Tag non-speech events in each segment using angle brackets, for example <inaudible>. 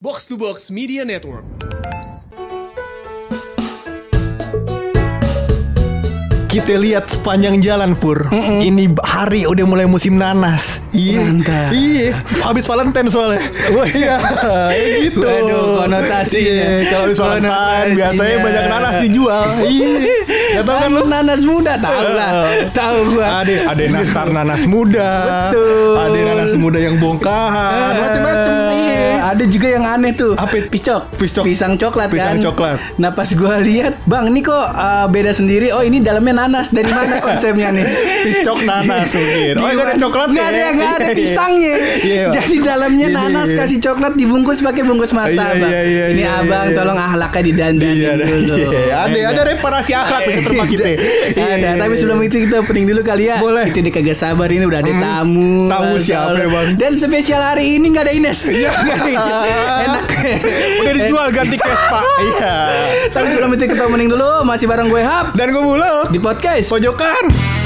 Box to Box Media Network. Kita lihat sepanjang jalan pur. Ini hari udah mulai musim nanas. Iya. Mantap. Iya. Habis Valentine soalnya. Iya. ya gitu. Waduh, konotasinya. Iya. Kalau habis Valentine biasanya banyak nanas dijual. <laughs> Iya. Gak tau kan lu? nanas muda tahu lah. Tahu gua. Ada ada nastar nanas muda. Betul. Ada nanas muda yang bongkahan, macam-macam. Iya. Eh, Ada juga yang aneh tuh. Apa itu? Piscok. Piscok. Pisang coklat Pisang kan. coklat. Nah pas gua lihat, bang ini kok uh, beda sendiri. Oh ini dalamnya nanas. Dari mana konsepnya nih? <laughs> Piscok nanas <laughs> mungkin. Oh, nggak ada coklat Nggak ada, ya? nggak ada <laughs> Iya. pisangnya. Iya. Jadi dalamnya nanas kasih coklat dibungkus pakai bungkus mata, Iya, bang. iya, iya, ini iya, abang iya. tolong ahlaknya didandanin Iya, ada, dulu. iya. ada, ada reparasi akhlak itu terima kita. Iya, ada, iya, tapi iya. sebelum itu kita opening dulu kali ya. Boleh. Kita udah kagak sabar ini udah ada Hmm. tamu. Tamu siapa ya, Bang? Dan spesial hari ini nggak ada Ines. Iya. <laughs> <laughs> Enak. Udah dijual ganti cash pak. <laughs> Iya. Tapi sebelum itu kita opening dulu masih bareng gue Hap Dan gue muluk di podcast. pojokan.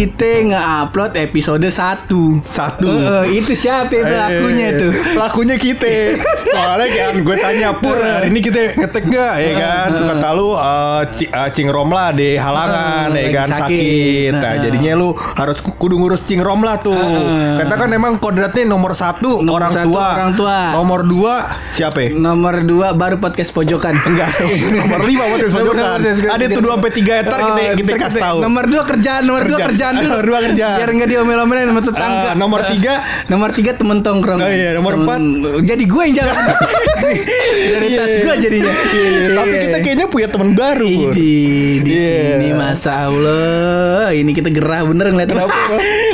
Kita nge-upload episode 1 Satu. Itu siapa ya pelakunya Eh, tuh? Pelakunya kita. <laughs> Soalnya kan gue tanya Pur hari ini kita ngetek gak ya kan? Tuh kata lu eh, Ci- eh, Cing Romla di halangan Eh, ya kan sakit. sakit. Nah Nah. jadinya lu harus kudu ngurus Cing Romla tuh. Kata kan emang kodratnya nomor satu Nomor orang satu tua. orang tua. Nomor dua siapa? ya? Nomor 2 baru podcast pojokan. Enggak, <laughs> nomor lima podcast pojokan. Ada tuh 2 sampai 3 hektar kita Oh, kita kasih tahu. Nomor 2 kerjaan, nomor 2 Kerjaan. dulu. Nomor dua kerjaan. Biar enggak diomel-omelin sama tetangga. Ah, nomor tiga? nomor 3 temen tongkrong. Oh iya, nomor empat? Jadi gue yang jalan. Prioritas Iya. gue jadinya. Iya, iya. Tapi kita kayaknya punya teman baru. Di di Iya. sini masa Allah ini kita gerah bener ngeliat Kenapa?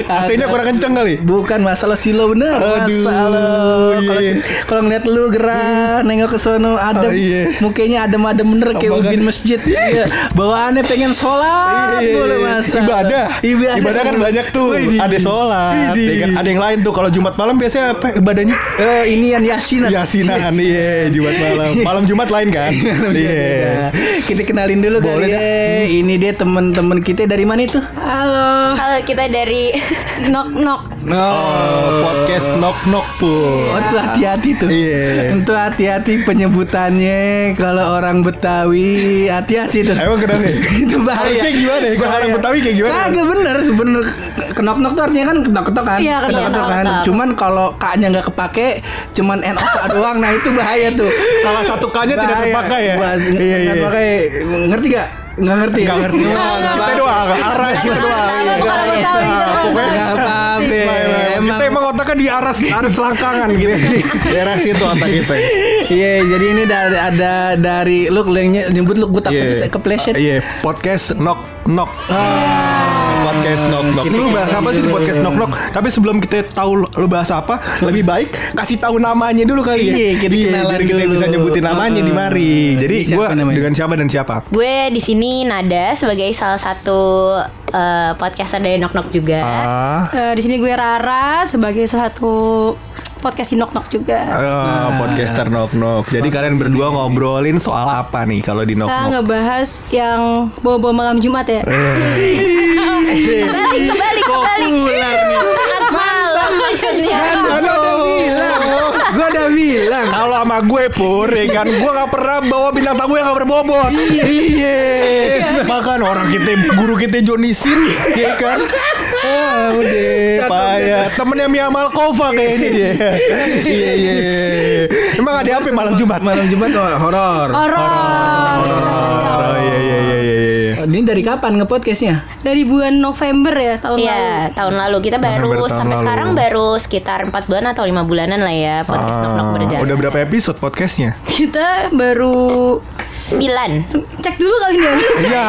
AC-nya kurang kenceng kali. bukan masalah silo bener Aduh, masalah kalau iya. kalau ngeliat lu gerah nengok ke sono adem Oh, iya. mukanya adem-adem bener kayak Oh, ubin masjid iya. bawaannya pengen sholat Iya, iya. masa ibadah. ibadah kan banyak tuh ada sholat ya kan? ada yang lain tuh kalau Jumat malam biasanya apa ibadahnya Eh, ini yang yasinan yasinan iya Jumat malam malam Jumat lain kan iya Nah, kita kenalin dulu Boleh kali ya. Ini dia teman-teman kita dari mana itu? Halo. Halo, kita dari <laughs> Nok Nok. oh podcast knock knock pun Oh tuh hati-hati tuh Iya. Itu hati-hati penyebutannya Kalau orang Betawi Hati-hati tuh emang kenapa <laughs> Itu bahaya Harusnya gimana ya? Kalau orang Betawi kayak gimana? Kagak bener Kenok-nok tuh artinya kan ketok-ketok kan? Iya, kan, iya, Ketok-ketok kan? ketok-ketok. Cuman kalau kaknya nggak kepake Cuman NOK doang. Nah itu bahaya tuh. Salah satu kanya tidak terpakai ya? Iya iya. nggak pakai Ngerti gak? Nggak ngerti. Nggak ngerti. Kita doang arah kita doang. Iya. Doang. pokoknya Nggak apa-apa kita emang otaknya di arah arah selangkangan gitu. <laughs> Daerah situ otak kita. Iya, jadi ini dari ada dari lu yang nyebut lu gue takut Iya. kepleset. Iya, podcast knock knock. Podcast knock knock. Kita Lu bahas apa sih di podcast knock knock? Tapi sebelum kita tahu lu bahas apa, lebih baik kasih tahu namanya dulu kali ya. Iya, kita kenalan biar kita bisa nyebutin namanya di mari. Uh, Jadi gua namanya? dengan siapa dan siapa? Gue di sini Nada sebagai salah satu eh, podcaster dari Nok Nok juga. Ah, Eh, di sini gue Rara sebagai salah satu podcast Nok Nok juga. eh, podcaster knock knock. Jadi kalian berdua ngobrolin soal apa nih kalau di knock Kita knock? ngebahas yang bawa-bawa malam Jumat ya. Kembali, kembali, kembali. pulang nih. Jumat malam maksudnya. Aduh. Udah bilang. Kalau sama gue pur ya kan Gue gak pernah bawa bintang tamu yang gak berbobot Iya. Makan orang kita Guru kita Johnny Sin Ya kan? Ah udah Payah. Temennya Mia Malkova kayaknya dia. Iya iya. Emang ada apa malam Jumat? Malam Jumat oh, horor. Horor. Iya iya iya iya iya Ini dari kapan ngepodcastnya? Dari bulan November ya tahun lalu. Iya, tahun lalu kita baru November tahun sampai lalu. sekarang baru sekitar 4 bulan atau lima bulanan lah ya podcast Nok Nok Ah, berjalan. Udah berapa episode podcastnya? Kita baru 9 sem- cek dulu kali ini. Iya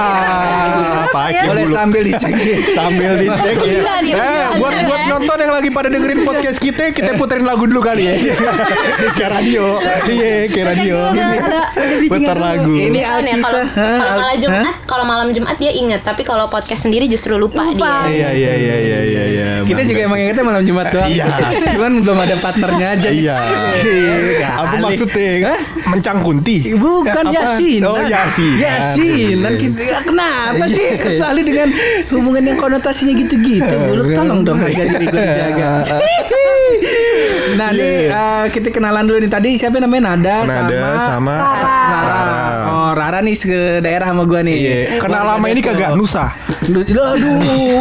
Pakai Boleh bulu sambil dicek. Sambil dicek ya. Ya, Eh, buat buat nonton yang lagi pada dengerin podcast kita, kita puterin lagu dulu kali ya. <laughs> kayak radio. Iya, kayak radio. Dulu, Putar dulu. lagu. Ini Alkisah. kalau Hah? kalau malam Al- Jumat, Hah? kalau malam Jumat Jumat dia inget, tapi kalau podcast sendiri justru lupa, Lupa. dia. Iya iya iya iya iya iya. Kita juga emang ingetnya malam Jumat doang. Iya. Cuman belum ada partnernya aja. Iya. Iya, Apa kali. maksudnya? Hah? Mencang kunti? Bukan? Yasin. Oh Yasin. Yasin. Dan kita ya, kenapa sih kesali dengan hubungan yang konotasinya gitu-gitu? Buluk tolong dong harga diri gue dijaga. Nah, nih eh, kita kenalan dulu nih tadi siapa namanya Nada, Nada sama Rara. Rara. Oh, Rara nih ke daerah sama gua nih. Iya. Kenal lama ini kagak Nusa. Aduh, <laughs> aduh,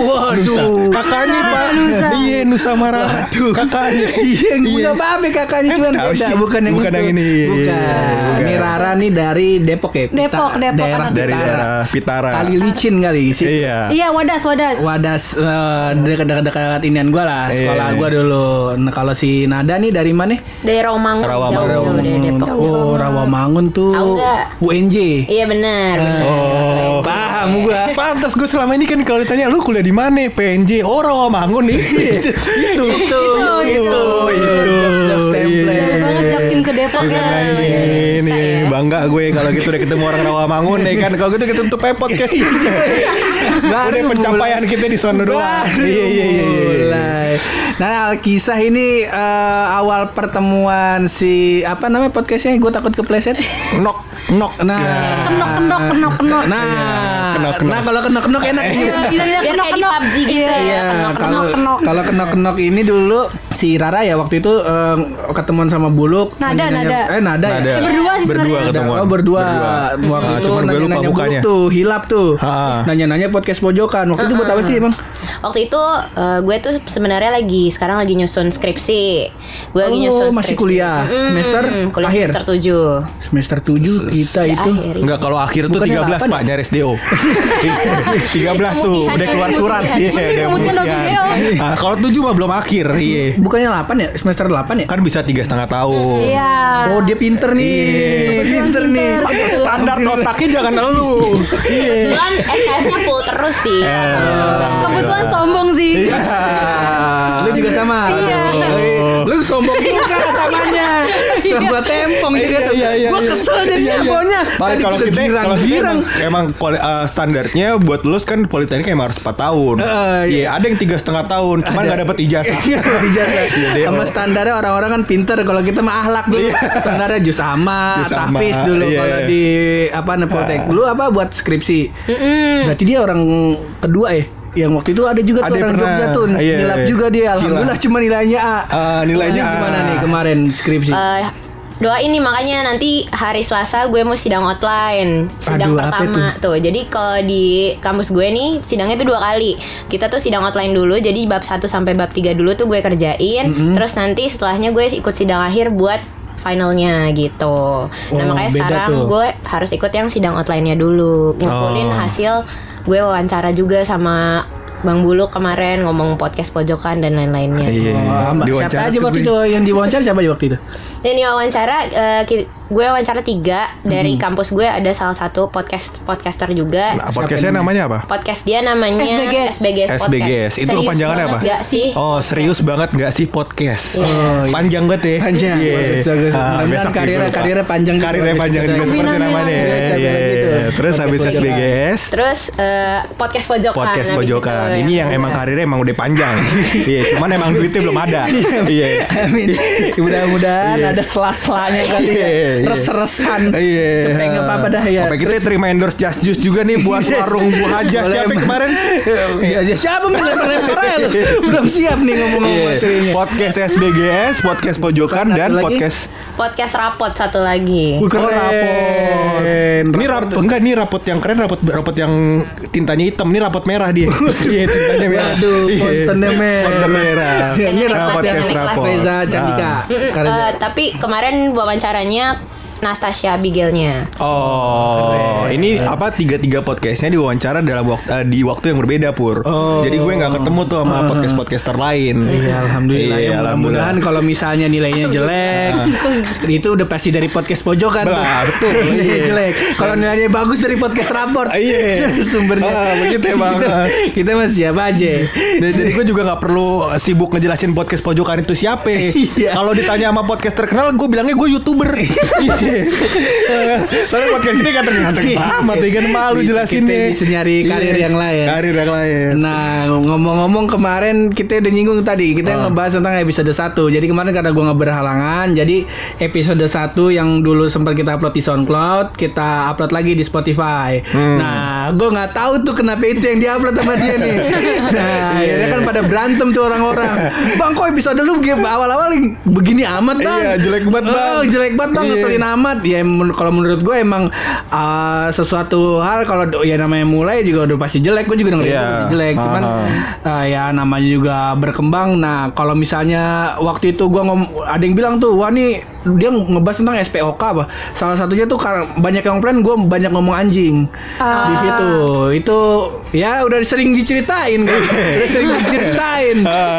waduh. Kakaknya Pak. Nusa. Iya Nusa Marah. Kakaknya. Iya, yang punya babe kakaknya cuman beda, bukan yang Bukan yang ini. Iya, Bukan. Ini Rara nih dari Depok ya. Depok, Depok, daerah anak Dari Pitara. daerah Pitara. Kali licin kali sih. Iya. Iya, wadas, wadas. Wadas eh, dekat-dekat inian gua lah, sekolah Iya. gua dulu. Nah, kalau si Nada nih dari mana? Dari Rawamangun Rawamangun. jauh-jauh dari Depok. Rawamangun tuh. Nggak? UNJ. Iya benar. Oh. Paham gua. Pantas gue selama ini kan kalau ditanya lu kuliah di mana? PNJ. Oh Rawamangun nih. <laughs> itu. Itu. Itu, itu. Itu. Jokes-jokes template. Iya. Ke Depok ya. Ini ya. bangga gue kalau gitu udah ketemu orang Rawamangun nih kan kalau gitu kita tutup aja podcast Baru udah pencapaian kita di sana doang iya iya iya iya. mulai. Nah, kisah ini eh, awal pertemuan si apa namanya podcastnya? Gue takut kepleset. nok nok Nah, Kenok, kenok, kenok, kenok. Nah, Kenok, kenok. nah kalau kenok kenok enak. Iya, iya, kenok, kenok. PUBG gitu Iya, ya. Iya, kalau kenok. kalau kenok kenok ini dulu si Rara ya waktu itu eh, ketemuan sama Buluk. Nada, nada. Eh nada, Nada. ya. Berdua sih berdua sebenarnya. ketemuan Oh berdua, Berdua. waktu Ah, itu cuman gue lupa nanya-nanya mukanya Buluk tuh hilap tuh Ah. nanya-nanya podcast pojokan waktu itu buat apa sih emang Waktu itu eh, gue tuh sebenarnya lagi sekarang lagi nyusun skripsi. Gue lagi Oh, nyusun skripsi. masih kuliah. Semester kuliah akhir? semester 7. semester 7 kita itu Akhir. Enggak kalau akhir <laughs> tuh Bukannya 13 delapan Pak ya? nyaris DO 13 tuh udah keluar surat. Iya udah langsung pemutihan. DO. Nah, Kalau 7 mah belum akhir Iya bukannya 8 ya semester 8 ya Kan bisa tiga setengah tahun Iya. Oh dia pinter nih Iya. Pinter nih Standar otaknya jangan lu <laughs> Iya Kebetulan SKS-nya full terus sih. Kebetulan sombong sih. Iya Lu juga sama Iya. Lu sombong juga samanya Sama tempong juga tuh Iya, iya, Gua iya. kesel jadinya Iya, iya. pokoknya Paling Tadi kalau kita girang, kalau kita emang, emang eh, standarnya buat lulus kan politeknik emang harus 4 tahun. Eh, Iya, ada yang tiga setengah tahun, cuman nggak dapet ijazah. <laughs> Iya. <laughs> Iya, DO. Sama standarnya orang-orang kan pinter Kalau kita mah ahlak dulu Iya. Standarnya jus sama Tafis dulu iya. Kalau di apa Nepotek Dulu apa buat skripsi. Berarti dia orang kedua ya yang waktu itu ada juga tuh orang pernah. Jogja tuh Iya, Nilap iya. juga dia Alhamdulillah cuma nilainya A Ah, nilainya Ini A. Gimana nih kemarin skripsi Eh, doain nih makanya nanti hari Selasa gue mau sidang outline sidang Aduh, pertama tuh jadi kalau di kampus gue nih sidangnya tuh dua kali kita tuh sidang outline dulu jadi bab 1 sampai bab 3 dulu tuh gue kerjain terus nanti setelahnya gue ikut sidang akhir buat finalnya gitu nah Oh, makanya sekarang tuh. gue harus ikut yang sidang outline-nya dulu ngumpulin Oh. hasil gue wawancara juga sama Bang Buluk kemarin ngomong podcast pojokan dan lain-lainnya Iya. Oh, Mbak, Diwawancara siapa aja waktu itu yang diwawancara siapa aja waktu itu? Dan di wawancara eh, gue wawancara tiga dari Hmm. kampus gue ada salah satu podcast podcaster juga. Nah, podcastnya namanya apa? Podcast dia namanya SBGS. SBGS, Podcast. SBGS. Itu Serius kepanjangannya banget apa? Gak sih? Oh serius banget nggak sih podcast? Iya. Oh, iya. Panjang banget ya. Panjang. Iya. Bagus, bagus. Ah, besok karirnya- karirnya panjang juga. Karirnya panjang juga seperti namanya. amin. Iya, iya, iya. Terus habis Podcast SBGS. Terus eh, podcast pojokan. Podcast habis pojokan. Ini ya. yang emang karirnya emang udah panjang. <laughs> Iya, cuman emang duitnya belum ada. Iya. Amin. Mudah-mudahan ada sela-selanya kali ya. Iya, iya. Res-resan. Iya. Cepet nggak apa-apa dah ya. Sampai kita terima endorse Just Juice juga nih buat warung buah aja siapa kemarin? Iya, iya. siapa mau lempar-lempar aja lu? Belum siap nih ngomong-ngomong Iya. materinya. Podcast SBGS, podcast pojokan dan podcast Podcast rapot satu lagi. Wih, Oh, keren. rapot. Ini rapot enggak nih rapot yang keren rapot rapot yang tintanya hitam. Ini rapot merah dia. <laughs> Iya, tintanya merah. Waduh, Iya. kontennya merah. Konten merah. Ini kelas, podcast rapot. Reza Candika. Ah. Eh, tapi kemarin wawancaranya Nastasia Abigailnya. Oh, ini apa tiga-tiga podcastnya diwawancara dalam waktu eh, di waktu yang berbeda pur. Oh. Jadi gue nggak ketemu tuh sama podcast podcaster lain. Iya, alhamdulillah. Iya, ya, alhamdulillah. mudah-mudahan kalau misalnya nilainya <laughs> jelek, itu udah pasti dari podcast pojokan. tuh. Belah, betul. <laughs> nilainya Iya. jelek. Kalau nilainya bagus dari podcast raport. Iya. <laughs> Sumbernya. Ah, begitu ya, Bang. Kita, kita mah siapa aja. Jadi, jadi gue juga nggak perlu sibuk ngejelasin podcast pojokan itu siapa. Iya. Kalau ditanya sama podcast terkenal, gue bilangnya gue youtuber. Iya. Soalnya podcast ini ganteng ganteng amat ya kan malu jelasinnya. kita bisa nyari karir Iya, yang lain. Karir yang lain. Nah ngomong-ngomong kemarin kita udah nyinggung tadi Kita Ah. ngebahas tentang episode 1 Jadi kemarin karena gue nggak berhalangan Jadi episode 1 yang dulu sempat kita upload di Soundcloud Kita upload lagi di Spotify Hmm. Nah gue nggak tahu tuh kenapa itu yang diupload sama dia nih <laughs> Nah Iya. akhirnya kan pada berantem tuh orang-orang Bang kok episode lu awal-awal begini amat bang Iya, jelek banget, Bang. Oh, jelek banget bang Iya. ngeselin amat Ya men- kalau menurut gue emang uh, Sesuatu hal kalau ya namanya mulai juga udah pasti jelek Gue juga udah itu pasti jelek Cuman Ah. uh, ya namanya juga berkembang. Nah kalau misalnya waktu itu gua ngom ada yang bilang tuh, wah nih dia ngebahas tentang SPOK apa. Salah satunya tuh karena banyak yang komplain gue banyak ngomong anjing di situ. Itu ya udah sering diceritain kan, <laughs> udah sering diceritain.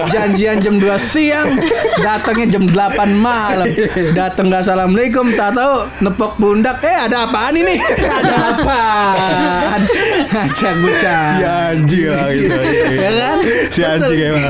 Janjian jam 2 siang, datangnya jam 8 malam. Datang nggak assalamualaikum, tak tahu nepok pundak. Eh ada apaan ini? <laughs> ada apaan? Ngajak bocah Si anjing gitu. <laughs> ya kan? Si anjing emang.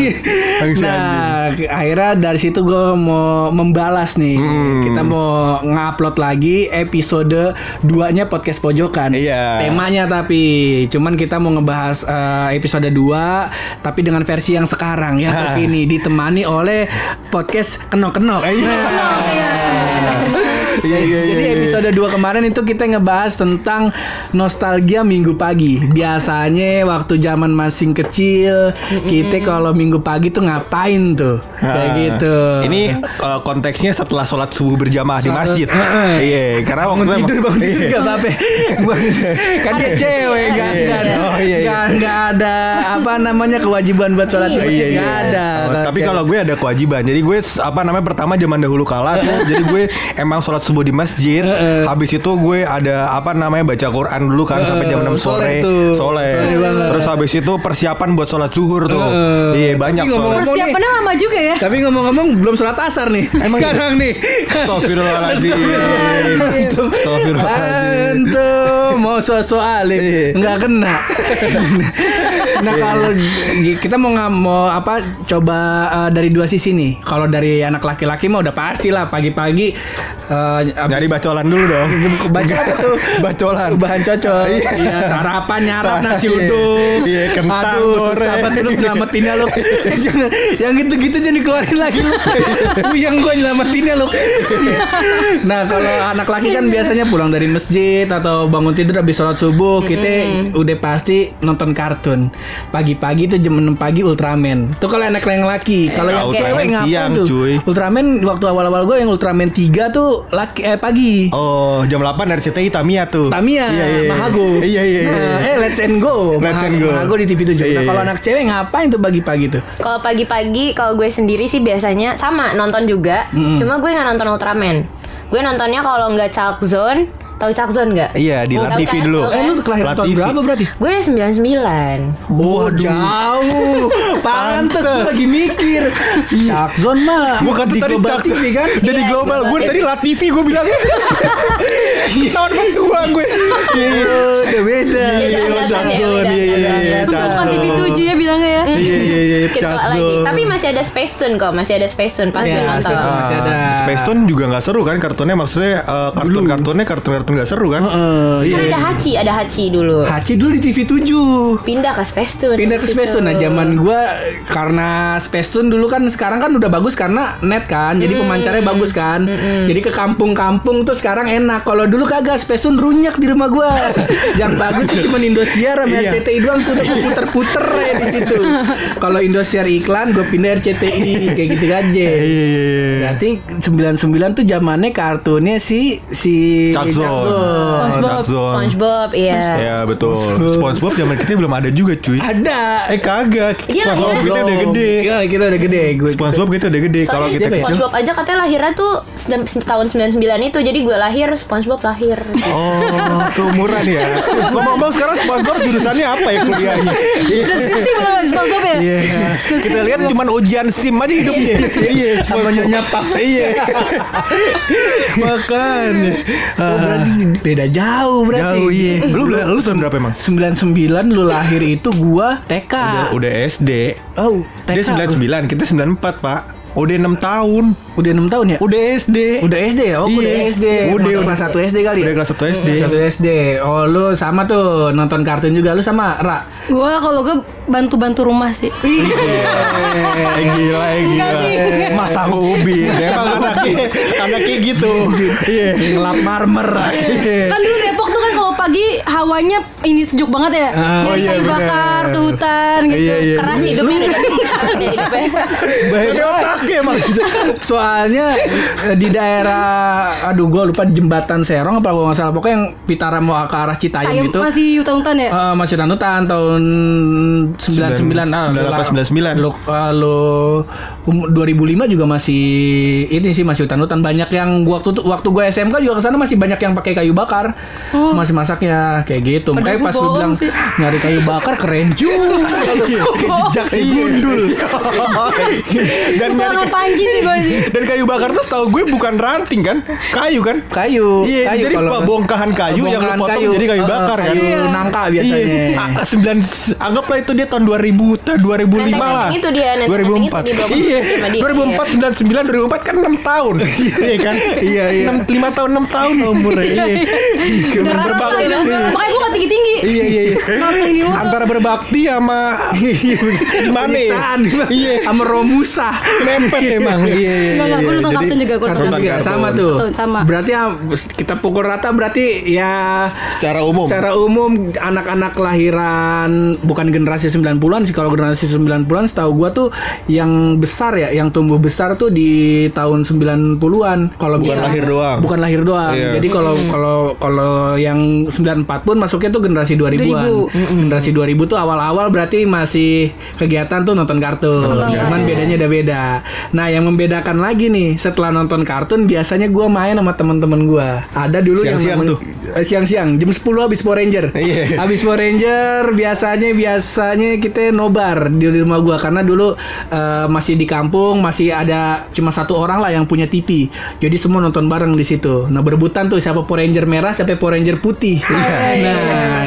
Si nah, akhirnya dari situ gue mau membalas nih. Hmm. Kita mau ngupload lagi episode 2-nya podcast pojokan. Iya. Temanya tapi cuman kita mau ngebahas eh, episode 2 tapi dengan versi yang sekarang ya Ah. terkini ditemani oleh podcast kenok-kenok. Iya iya iya. Jadi iya. episode 2 kemarin itu kita ngebahas tentang nostalgia minggu pagi. Biasanya waktu zaman masih kecil, kita kalau minggu pagi tuh ngapain tuh? Kayak Ah. gitu. Ini uh, konteksnya setelah sholat subuh berjamaah di masjid. Heeh. Iya, karena waktu bangun tidur bangun tidur Iya. gak apa-apa kan dia cewek nggak Iya. nggak ada Oh, iya, iya. ada apa namanya kewajiban buat sholat di Iya, masjid iya, nggak iya. ada Oh, tapi kalau gue ada kewajiban. Jadi gue apa namanya pertama zaman dahulu kala tuh. jadi gue emang sholat subuh di masjid. Habis itu gue ada apa namanya baca Quran dulu kan sampai jam 6 soleh sore. tuh. Soleh. Soleh banget. Terus habis itu persiapan buat sholat zuhur tuh. Heeh. Iya banyak ngomong- soalnya. Persiapannya lama juga ya. tapi ngomong-ngomong belum sholat asar nih Emang iya? sekarang nih Astagfirullahaladzim. Astagfirullahaladzim. Antum mau so-so alim Iya. nggak kena. nah kalau kita mau mau apa coba eh, dari dua sisi nih. Kalau dari anak laki-laki mah udah pasti lah pagi-pagi eh, Nyari bacolan dulu dong. apa tuh? <laughs> Bacolan. Bahan cocok. Iya. Iya, sarapan nyarap nasi iya. uduk. Iya, kentang Aduh, goreng. susah banget lu nyelamatinnya lu. <laughs> Jangan yang gitu-gitu jangan dikeluarin lagi lu. yang gua nyelamatinnya lu. <laughs> nah, kalau anak laki kan biasanya pulang dari masjid atau bangun tidur habis sholat subuh, kita udah pasti nonton kartun. Pagi-pagi tuh jam 6 pagi Ultraman. Itu kalau anak yang laki. Kalau yang Ultraman cewek ngapain siang, tuh? cuy. Ultraman waktu awal-awal gue yang Ultraman 3 tuh laki eh pagi. Oh, jam 8 RCTI Tamiya tuh. Tamiya, Iya, iya, iya. Mahago. Iya, iya, iya. Nah, eh Let's and Go. Let's Maha- and Go. Mahago di TV 7. Iya, nah, kalau iya. anak cewek ngapain tuh pagi-pagi tuh? Kalau pagi-pagi kalau gue sendiri sih biasanya sama nonton juga. Cuma gue nggak nonton Ultraman. Gue nontonnya kalau nggak Chalk Zone, tahu Zone nggak? Iya, di Oh, La tahu TV kan? dulu. Eh lu kelahiran La tahun TV. berapa berarti? Gue 99. Oh, jauh. <laughs> Pantes gue lagi mikir. Cakzon mah. Gue kata di tadi Global TV kan? Udah di Iya, global <laughs> di Gue Global tadi La TV gue bilang Tahun mentua gue Iya iya udah beda. Iya iya angkatan ya, Iya iya iya Bukan TV Zone. 7 ya bilangnya ya. Iya iya iya lagi. Zone. Tapi masih ada Space Tune kok, masih ada Space Tune pasti Iya, nonton. Space Tune. Masih ada. Ah, juga gak seru kan kartunnya maksudnya eh, kartun-kartunnya kartun-kartun gak seru kan? Heeh. Iya. Kan ada Hachi, ada Hachi dulu. Hachi dulu di TV 7. Pindah ke Space Tune. pindah ke. Space Tune. Nah, zaman gua karena Space Tune dulu kan sekarang kan udah bagus karena net kan. Jadi pemancarnya bagus kan. Jadi ke kampung-kampung tuh sekarang enak. Kalau dulu kagak Space Tune runyak di rumah gua. <laughs> Yang bagus tuh cuma Indosiar sama Iya. RCTI doang tuh udah puter-puter ya di situ. <laughs> Kalau Indosiar iklan gua pindah RCTI kayak gitu aja. Iya iya iya. Berarti 99 tuh zamannya kartunnya si si Cak Zone. SpongeBob, iya. Ya betul. SpongeBob zaman kita belum ada juga cuy. Ada. Eh kagak. Iya, SpongeBob iya. kita udah gede. Iya, kita udah gede. Gue SpongeBob kita udah gede. Kalau kita ya? SpongeBob aja katanya lahirnya tuh tahun 99 itu jadi gue lahir SpongeBob lahir. Oh, seumuran ya. Ngomong-ngomong sekarang SpongeBob jurusannya apa ya kuliahnya? Iya. Deskripsi belum SpongeBob ya? Iya. Kita lihat cuman ujian SIM aja hidupnya. Iya, nyonya Pak. Iya. <laughs> Makanya. Beda jauh berarti. Jauh iya. Lu lu tahun berapa emang? 99 lu lahir itu gua TK. Udah udah SD. Oh, TK. Dia 99, kita 94, Pak. Udah 6 tahun. Udah 6 tahun ya? Udah SD. Udah SD ya? Oh, udah Iya. SD. Udah, Masuk udah. kelas 1 SD kali Udah ya? kelas 1 SD. Kelas 1 SD. Oh, lu sama tuh nonton kartun juga. Lu sama Ra. Gue kalau gue bantu-bantu rumah sih. Eh, gila, eh, gila. Sih, enggak. Masang ubin. Emang anaknya, anaknya gitu. Iya. Ngelap marmer. Kan dulu Depok pagi hawanya ini sejuk banget ya. Ah. Oh Jadi iya, kayu bener. bakar ke hutan gitu. Iya, iya. <laughs> Keras hidupnya udah keras ya hidupnya. Jadi otaknya emang. Soalnya eh, di daerah aduh gue lupa jembatan Serong apa gue nggak salah pokoknya yang Pitara mau ke arah Citayam gitu. masih hutan-hutan ya. Eh, masih danutan tahun 99 ah, 98, 99. Lu, ah, lu um, 2005 juga masih ini sih masih hutan-hutan banyak yang gua waktu tuh- waktu gua SMK juga ke sana masih banyak yang pakai kayu bakar. Oh. Masih masaknya kayak gitu. Padahal Makanya pas lu bilang sih. nyari kayu bakar keren juga. Kayak jejak si gundul. <laughs> Dan nyari panji sih gue sih. dan kayu bakar tuh setahu gue bukan ranting kan? Kayu kan? Kayu. Iya, kayu jadi kalau- bongkahan kayu yang lu potong kayu. jadi kayu bakar kan? Kayu nangka biasanya. Iya, Ah, sembilan anggaplah itu dia tahun 2000, ta- 2005 lah. Itu dia, nenteng-nenteng itu 2004. di bawah Iya, sama dia. 2004, 99, 2004 kan 6 tahun. Iya kan? Iya, iya. 5 tahun, 6 tahun umurnya. Iya. Deras Berbakti. lah. Makanya gue gak tinggi-tinggi. Iya, iya, iya. <laughs> Antara berbakti sama gimana ya? Iya. Sama Romusa. Mepet emang. Iya, iya. Enggak, iya. gue nonton kartun juga, gue nonton. juga kartun. sama tuh. Sama. Berarti ya, kita pukul rata berarti ya Secara umum. Secara umum anak-anak kelahiran bukan generasi 90-an sih kalau generasi 90-an setahu gua tuh yang besar ya, yang tumbuh besar tuh di tahun 90-an. Kalau Bukan bisa- lahir doang. Bukan lahir doang. Iya. Jadi kalau kalau kalau yang 94 pun masuknya tuh generasi 2000-an. 2000. Generasi 2000 tuh awal-awal berarti masih kegiatan tuh nonton kartun. Nonton Cuman kartun. bedanya udah beda. Nah, yang membedakan lagi nih setelah nonton kartun biasanya gua main sama teman-teman gua. Ada dulu yang Siang-siang namanya- tuh. Eh, siang-siang jam 10 habis Power Ranger. Iya. Habis Power Ranger biasanya biasanya kita nobar di rumah gua karena dulu eh, masih di kampung masih ada cuma satu orang lah yang punya TV. Jadi semua nonton bareng di situ. Nah, berebutan tuh siapa Power Ranger merah, siapa Power Ranger putih. Nah,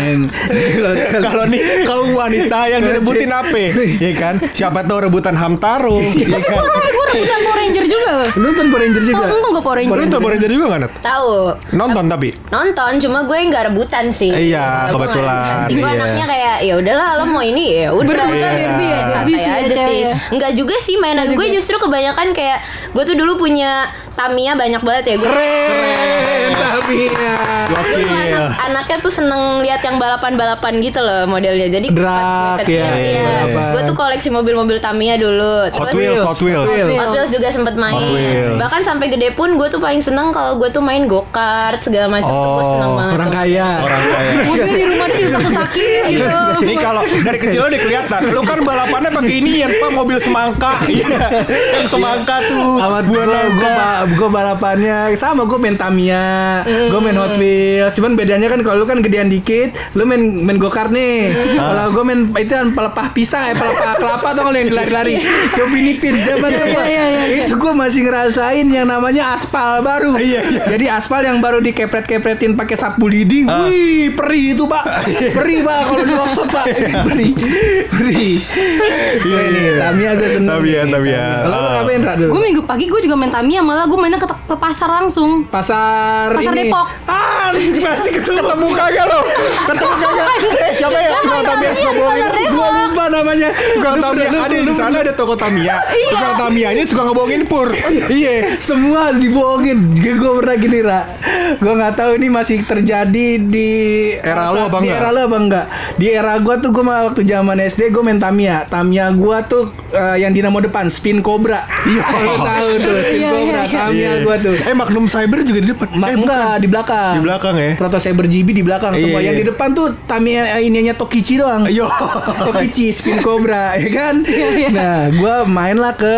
kalau- <laughs> kalau- Kalau nih kaum wanita yang direbutin apa? Ya kan? Siapa tahu rebutan Hamtaro, ya kan? Gue rebutan Power Ranger juga. lu nonton Power Ranger juga. Oh, gue Power Ranger. Lu nonton Power Ranger juga nggak, Nat? Tahu. Nonton tapi? Nonton, cuma gue nggak rebutan sih. Iya, kebetulan. Gue iya. anaknya kayak ya udahlah lo mau ini ya udah. Berebutan Iya. derby ya, derby Santai sih ya aja sih. ya. Enggak juga sih mainan gue justru kebanyakan kayak gue tuh dulu punya Tamiya banyak banget ya gue. Keren, ya. Gokil. anak, anaknya tuh seneng lihat yang balapan-balapan gitu loh modelnya. Jadi Drag, pas kecil ya, ya, gue tuh koleksi mobil-mobil Tamiya dulu. Hot Wheels, Hot Wheels. Hot Wheels. Hot Wheels juga sempet main. Bahkan sampai gede pun gue tuh paling seneng kalau gue tuh main go kart segala macam tuh gue Oh, seneng banget. Orang tuh. kaya. Orang kaya. <laughs> Mobil di rumah dia dirusak-rusakin <laughs> gitu. Ini kalau dari kecil udah kelihatan. Lu kan balapannya pakai ini ya, Pak, mobil semangka. <laughs> Iya. Yang semangka tuh. Amat buah gue gue balapannya sama gue main Tamiya, gue main Hot Wheels. Cuman bedanya kan kalau lu kan gedean dikit, lu main main go kart nih. Kalau gue main itu kan pelepah pisang, eh pelepah kelapa atau kalau yang lari-lari ke Pinipin zaman Iya, itu. iya, iya, iya. Itu gue masih ngerasain yang namanya aspal baru. Iya, iya. Jadi aspal yang baru dikepret-kepretin pakai sapu lidi, wih perih itu pak, perih pak kalau dirosot pak, perih, perih. Iya, Ini iya. Tamiya gue seneng. Tamiya, Tamiya. Kalau Ah. ngapain Ra dulu? Gue minggu pagi gue juga main Tamiya malah gue mainnya ke, ke pasar langsung. Pasar, Pasar ini. Depok. Ah, masih ketemu. Ketemu kagak lo? Ketemu kagak? Eh, siapa ya? Tukang Tamiya suka <laughs> bohongin. Gua lupa namanya. Tukang Tamiya ada lu- di sana ada toko Tamiya. Tukang Tamiyanya suka ngebohongin pur. Iya. Semua dibohongin. Gue gue pernah gini Ra. Gue nggak tahu ini masih terjadi di Era lu apa di enggak? era lu apa enggak? Di era gue tuh gue waktu zaman SD gue main Tamiya. Tamiya gue tuh eh, yang dinamo depan Spin Cobra. Iya. Lu tahu tuh Spin Iya, Cobra iya, iya. Tamiya gue tuh. Eh Magnum Cyber juga di depan. Eh, enggak di belakang. Di belakang ya? Proto Cyber GB di belakang Iya, semua. iya. Yang di depan tuh Tamiya eh, ininya Tokichi doang. Ayo. <laughs> Tokichi Spin Cobra ya kan. <laughs> iya. Nah, gue main lah ke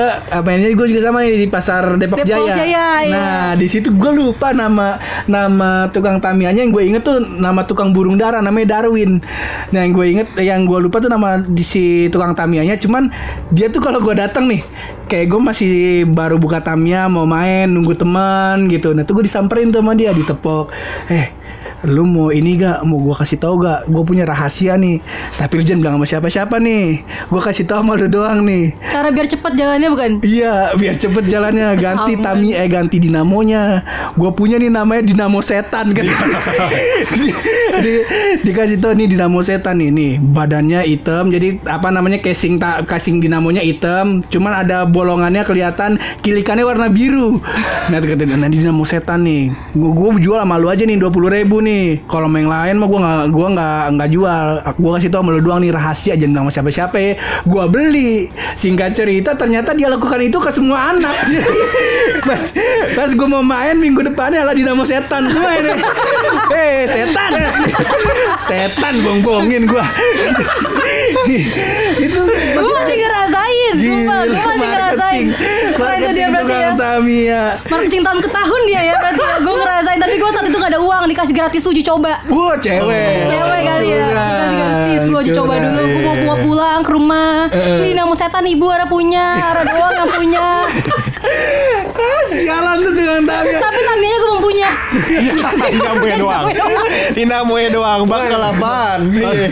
ini gue juga sama nih di pasar Depok, Depok Jaya. Jaya, iya. Nah, di situ gue lupa nama nama tukang Tamiyanya yang gue inget tuh nama tukang burung dara namanya Darwin. Nah, yang gue inget yang gue lupa tuh nama di si tukang Tamiyanya cuman dia tuh kalau gue datang nih kayak gue masih baru buka Tamiya mau main nunggu teman gitu. Nah, tuh gue disamperin tuh sama dia ditepok. Eh, lu mau ini gak mau gua kasih tahu gak gue punya rahasia nih tapi lu jangan bilang sama siapa-siapa nih gue kasih tahu sama lu doang nih Cara biar cepet jalannya bukan? Iya, biar cepet jalannya ganti Sama. Tami eh ganti dinamonya. Gue punya nih namanya dinamo setan kan. <laughs> di, di- dikasih tahu nih dinamo setan nih, nih badannya hitam. Jadi apa namanya casing tak casing dinamonya hitam. Cuman ada bolongannya kelihatan kilikannya warna biru. Nah kata nah dinamo setan nih. Gue jual sama lu aja nih dua puluh ribu nih. Kalau yang lain mah gue nggak gua nggak nggak jual. Gue kasih tahu sama lu doang nih rahasia jangan sama siapa-siapa ya. Gue beli. Singkat cerita ternyata dia lakukan itu ke semua anak. <laughs> pas pas gue mau main minggu depannya lah dinamo setan semua ini. <laughs> Eh setan. <laughs> setan bong-bongin gue. itu Gue masih ngerasain, sumpah. Gue Gila, masih ngerasain. Keren tuh dia berarti ya. Tamiya. Marketing tahun ke tahun dia ya berarti ya. Gue ngerasain, tapi gue saat itu gak ada uang dikasih gratis uji coba. Wah cewek Cewek kali ya, Curang, dikasih gratis gue uji coba dulu. Gue mau pulang ke rumah. Ini namu setan ibu ada punya, ada doang yang punya. <laughs> Sialan tuh tukang Tamiya Tapi Tamiya gue belum punya. Dinamonya doang. Dinamonya doang. Bakal apaan? Iya.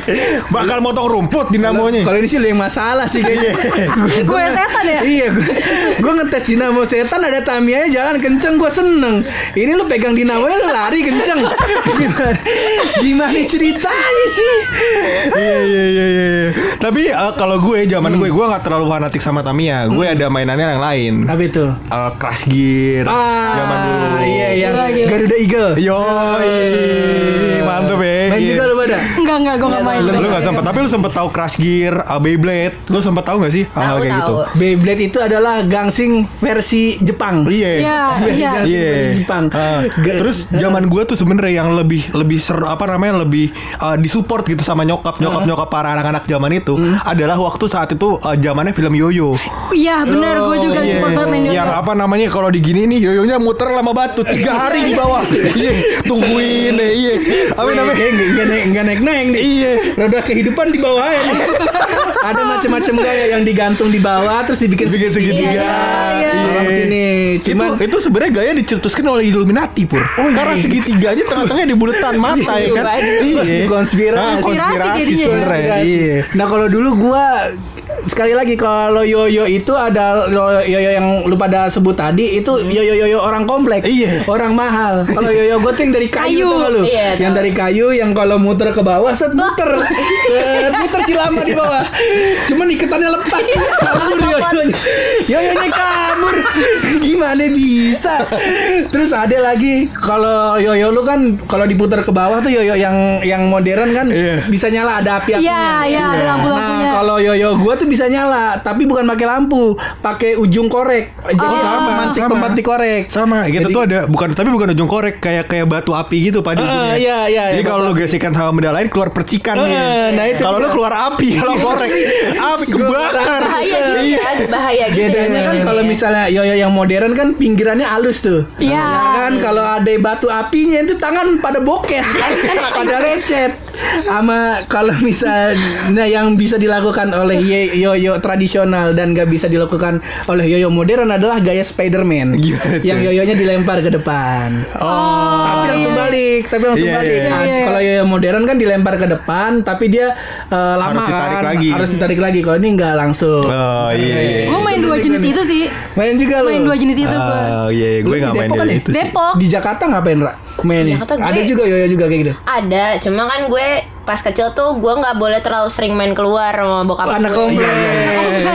Bakal motong rumput dinamonya. Kalau ini sih lu yang masalah sih kayaknya. Gue setan ya. iya, gue, gue ngetes dinamo setan ada Tamiya jalan kenceng, gue seneng. Ini lu pegang dinamonya lu lari kenceng. Gimana, gimana ceritanya sih? Iya iya iya iya. Tapi eh, kalau gue zaman gue gue nggak terlalu fanatik sama Tamiya. Gue ada mainannya yang lain. Apa itu? Eh, Crash Gear. zaman dulu. Ah, iya yang Gila. Garuda Eagle. Yo, mantep ya. Main Iya. juga lu pada? Enggak enggak gue gak main. Lu gak sempet, tapi lu sempet tahu Crash Gear, uh, Beyblade Lu sempet tahu gak sih hal-hal Tahu kayak gitu? Beyblade itu adalah gangsing versi Jepang. Iya Iya, iya. Gangsing Iya. versi Jepang. Ah, Ga- terus zaman gue tuh sebenarnya yang lebih lebih seru apa namanya lebih uh, disupport gitu sama nyokap nyokap nyokap para anak-anak zaman itu Hmm. adalah waktu saat itu uh, zamannya film yoyo. Iya benar gue juga Iya. support banget main yoyo. Yang apa namanya kalau digini nih yoyonya muter lama batu tiga hari di bawah. Iya, tungguin deh. Iya, apa namanya? Kayak nggak nggak naik nggak naik naik nih. Iya. Roda kehidupan di bawah ya. Ada macam-macam gaya yang digantung di bawah terus dibikin Bikin segitiga. Iya. Iya. Orang sini. Cuman itu itu sebenarnya gaya dicetuskan oleh Illuminati pur. Karena segitiganya tengah-tengahnya di buletan mata ya kan. Iya. konspirasi. Konspirasi jadinya. sebenarnya. Iya. Nah kalau dulu gua sekali lagi kalau yoyo itu ada lo- yoyo yang lu pada sebut tadi itu yoyo yoyo orang kompleks, Iya. orang mahal. Kalau yoyo gue tuh yang dari kayu, Kayu. gak lu? Iya, yang tahu. dari kayu yang kalau muter ke bawah set muter, set muter si lama di bawah. Cuman iketannya lepas, kabur yoyonya, yoyonya kabur. Gimana bisa? Terus ada lagi kalau yoyo lu kan kalau diputar ke bawah tuh yoyo yang yang modern kan Iya. bisa nyala ada api Iya, iya ada lampu-lampunya. Nah, kalau yoyo gua tuh bisa nyala, tapi bukan pakai lampu, pakai ujung korek. Jadi Oh, sama, pemantik sama. pemantik korek. Sama, gitu Jadi- tuh ada bukan tapi bukan ujung korek kayak kayak batu api gitu pada Ah, ujungnya. iya, iya, Jadi iya, kalau lu gesekan sama benda lain keluar percikan Ah, nih. nah itu kalau lu dia. keluar api <laughs> kalau korek api kebakar. Bahaya gitu Iya. ya, bahaya gitu. Bedanya ya. kan kalau misalnya yoyo yang modern kan pinggirannya halus tuh. Iya. Ya kan kalau ada batu apinya itu tangan pada bokes, <laughs> pada lecet. Sama kalau misalnya yang bisa dilakukan oleh ye- yoyo tradisional dan gak bisa dilakukan oleh yoyo modern adalah gaya Spider-Man. Gimana? Yang yoyonya dilempar ke depan. Oh. tapi langsung balik, tapi langsung Iya, balik. iya, Nah, iya. Kalau yoyo modern kan dilempar ke depan, tapi dia eh, lama Harus ditarik kan, lagi. harus ditarik lagi. Kalau ini nggak langsung. Oh iya iya. Gue main dua jenis itu sih. Main juga lo. Main dua jenis itu gue. Ah, iya, iya. gue nggak main Depok kan ya? itu sih. Depok. Di Jakarta ngapain, Ra? Jakarta gue- Ada juga yoyo juga kayak gitu. Ada, cuma kan gue pas kecil tuh gue nggak boleh terlalu sering main keluar sama bokap Oh, anak gue. komplek.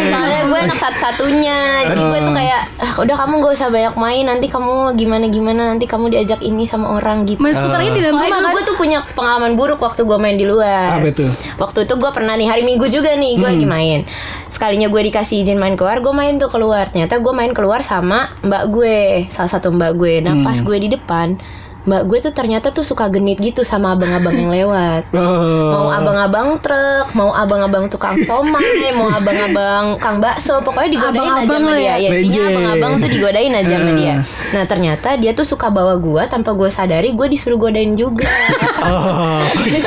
Soalnya gue anak satu-satunya. Jadi gue tuh kayak ah, Udah kamu gak usah banyak main Nanti kamu gimana-gimana Nanti kamu diajak ini sama orang gitu. Main skuternya di dalam rumah kan. gue tuh punya pengalaman buruk Waktu gue main di luar. Apa itu? Waktu itu gue pernah nih Hari Minggu juga nih Gue lagi main. Sekalinya gue dikasih izin main keluar Gue main tuh keluar. Ternyata gue main keluar sama mbak gue Salah satu mbak gue. Nah pas gue di depan Mbak gue tuh ternyata tuh suka genit gitu Sama abang-abang yang lewat <laughs> Oh. mau abang-abang truk, mau abang-abang tukang somai, mau abang-abang kang bakso, pokoknya digodain aja Abang-abang sama lah dia. ya? Ya, intinya abang-abang tuh digodain aja sama dia. Nah ternyata dia tuh suka bawa gua tanpa gue sadari, gue disuruh godain juga. Oh.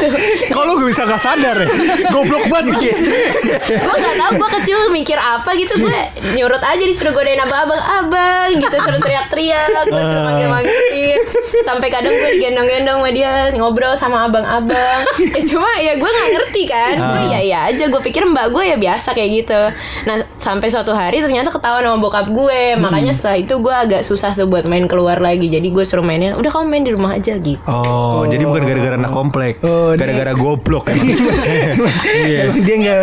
<laughs> Kalau gue bisa gak sadar ya Goblok banget gue nggak tahu gue kecil mikir apa gitu, gue nyurut aja disuruh godain abang-abang, abang gitu suruh teriak-teriak, gue suruh manggil-manggilin, sampai sampai kadang gue digendong-gendong sama dia ngobrol sama abang-abang. ya <laughs> cuma ya gue nggak ngerti kan. Gue ya ya aja gue pikir mbak gue ya biasa kayak gitu. Nah sampai suatu hari ternyata ketahuan sama bokap gue. Makanya setelah itu gue agak susah tuh buat main keluar lagi. Jadi gue suruh mainnya udah kamu main di rumah aja gitu. Oh, jadi bukan gara-gara anak komplek. Oh, dia- gara-gara goblok <laughs> emang. Iya. Emang dia nggak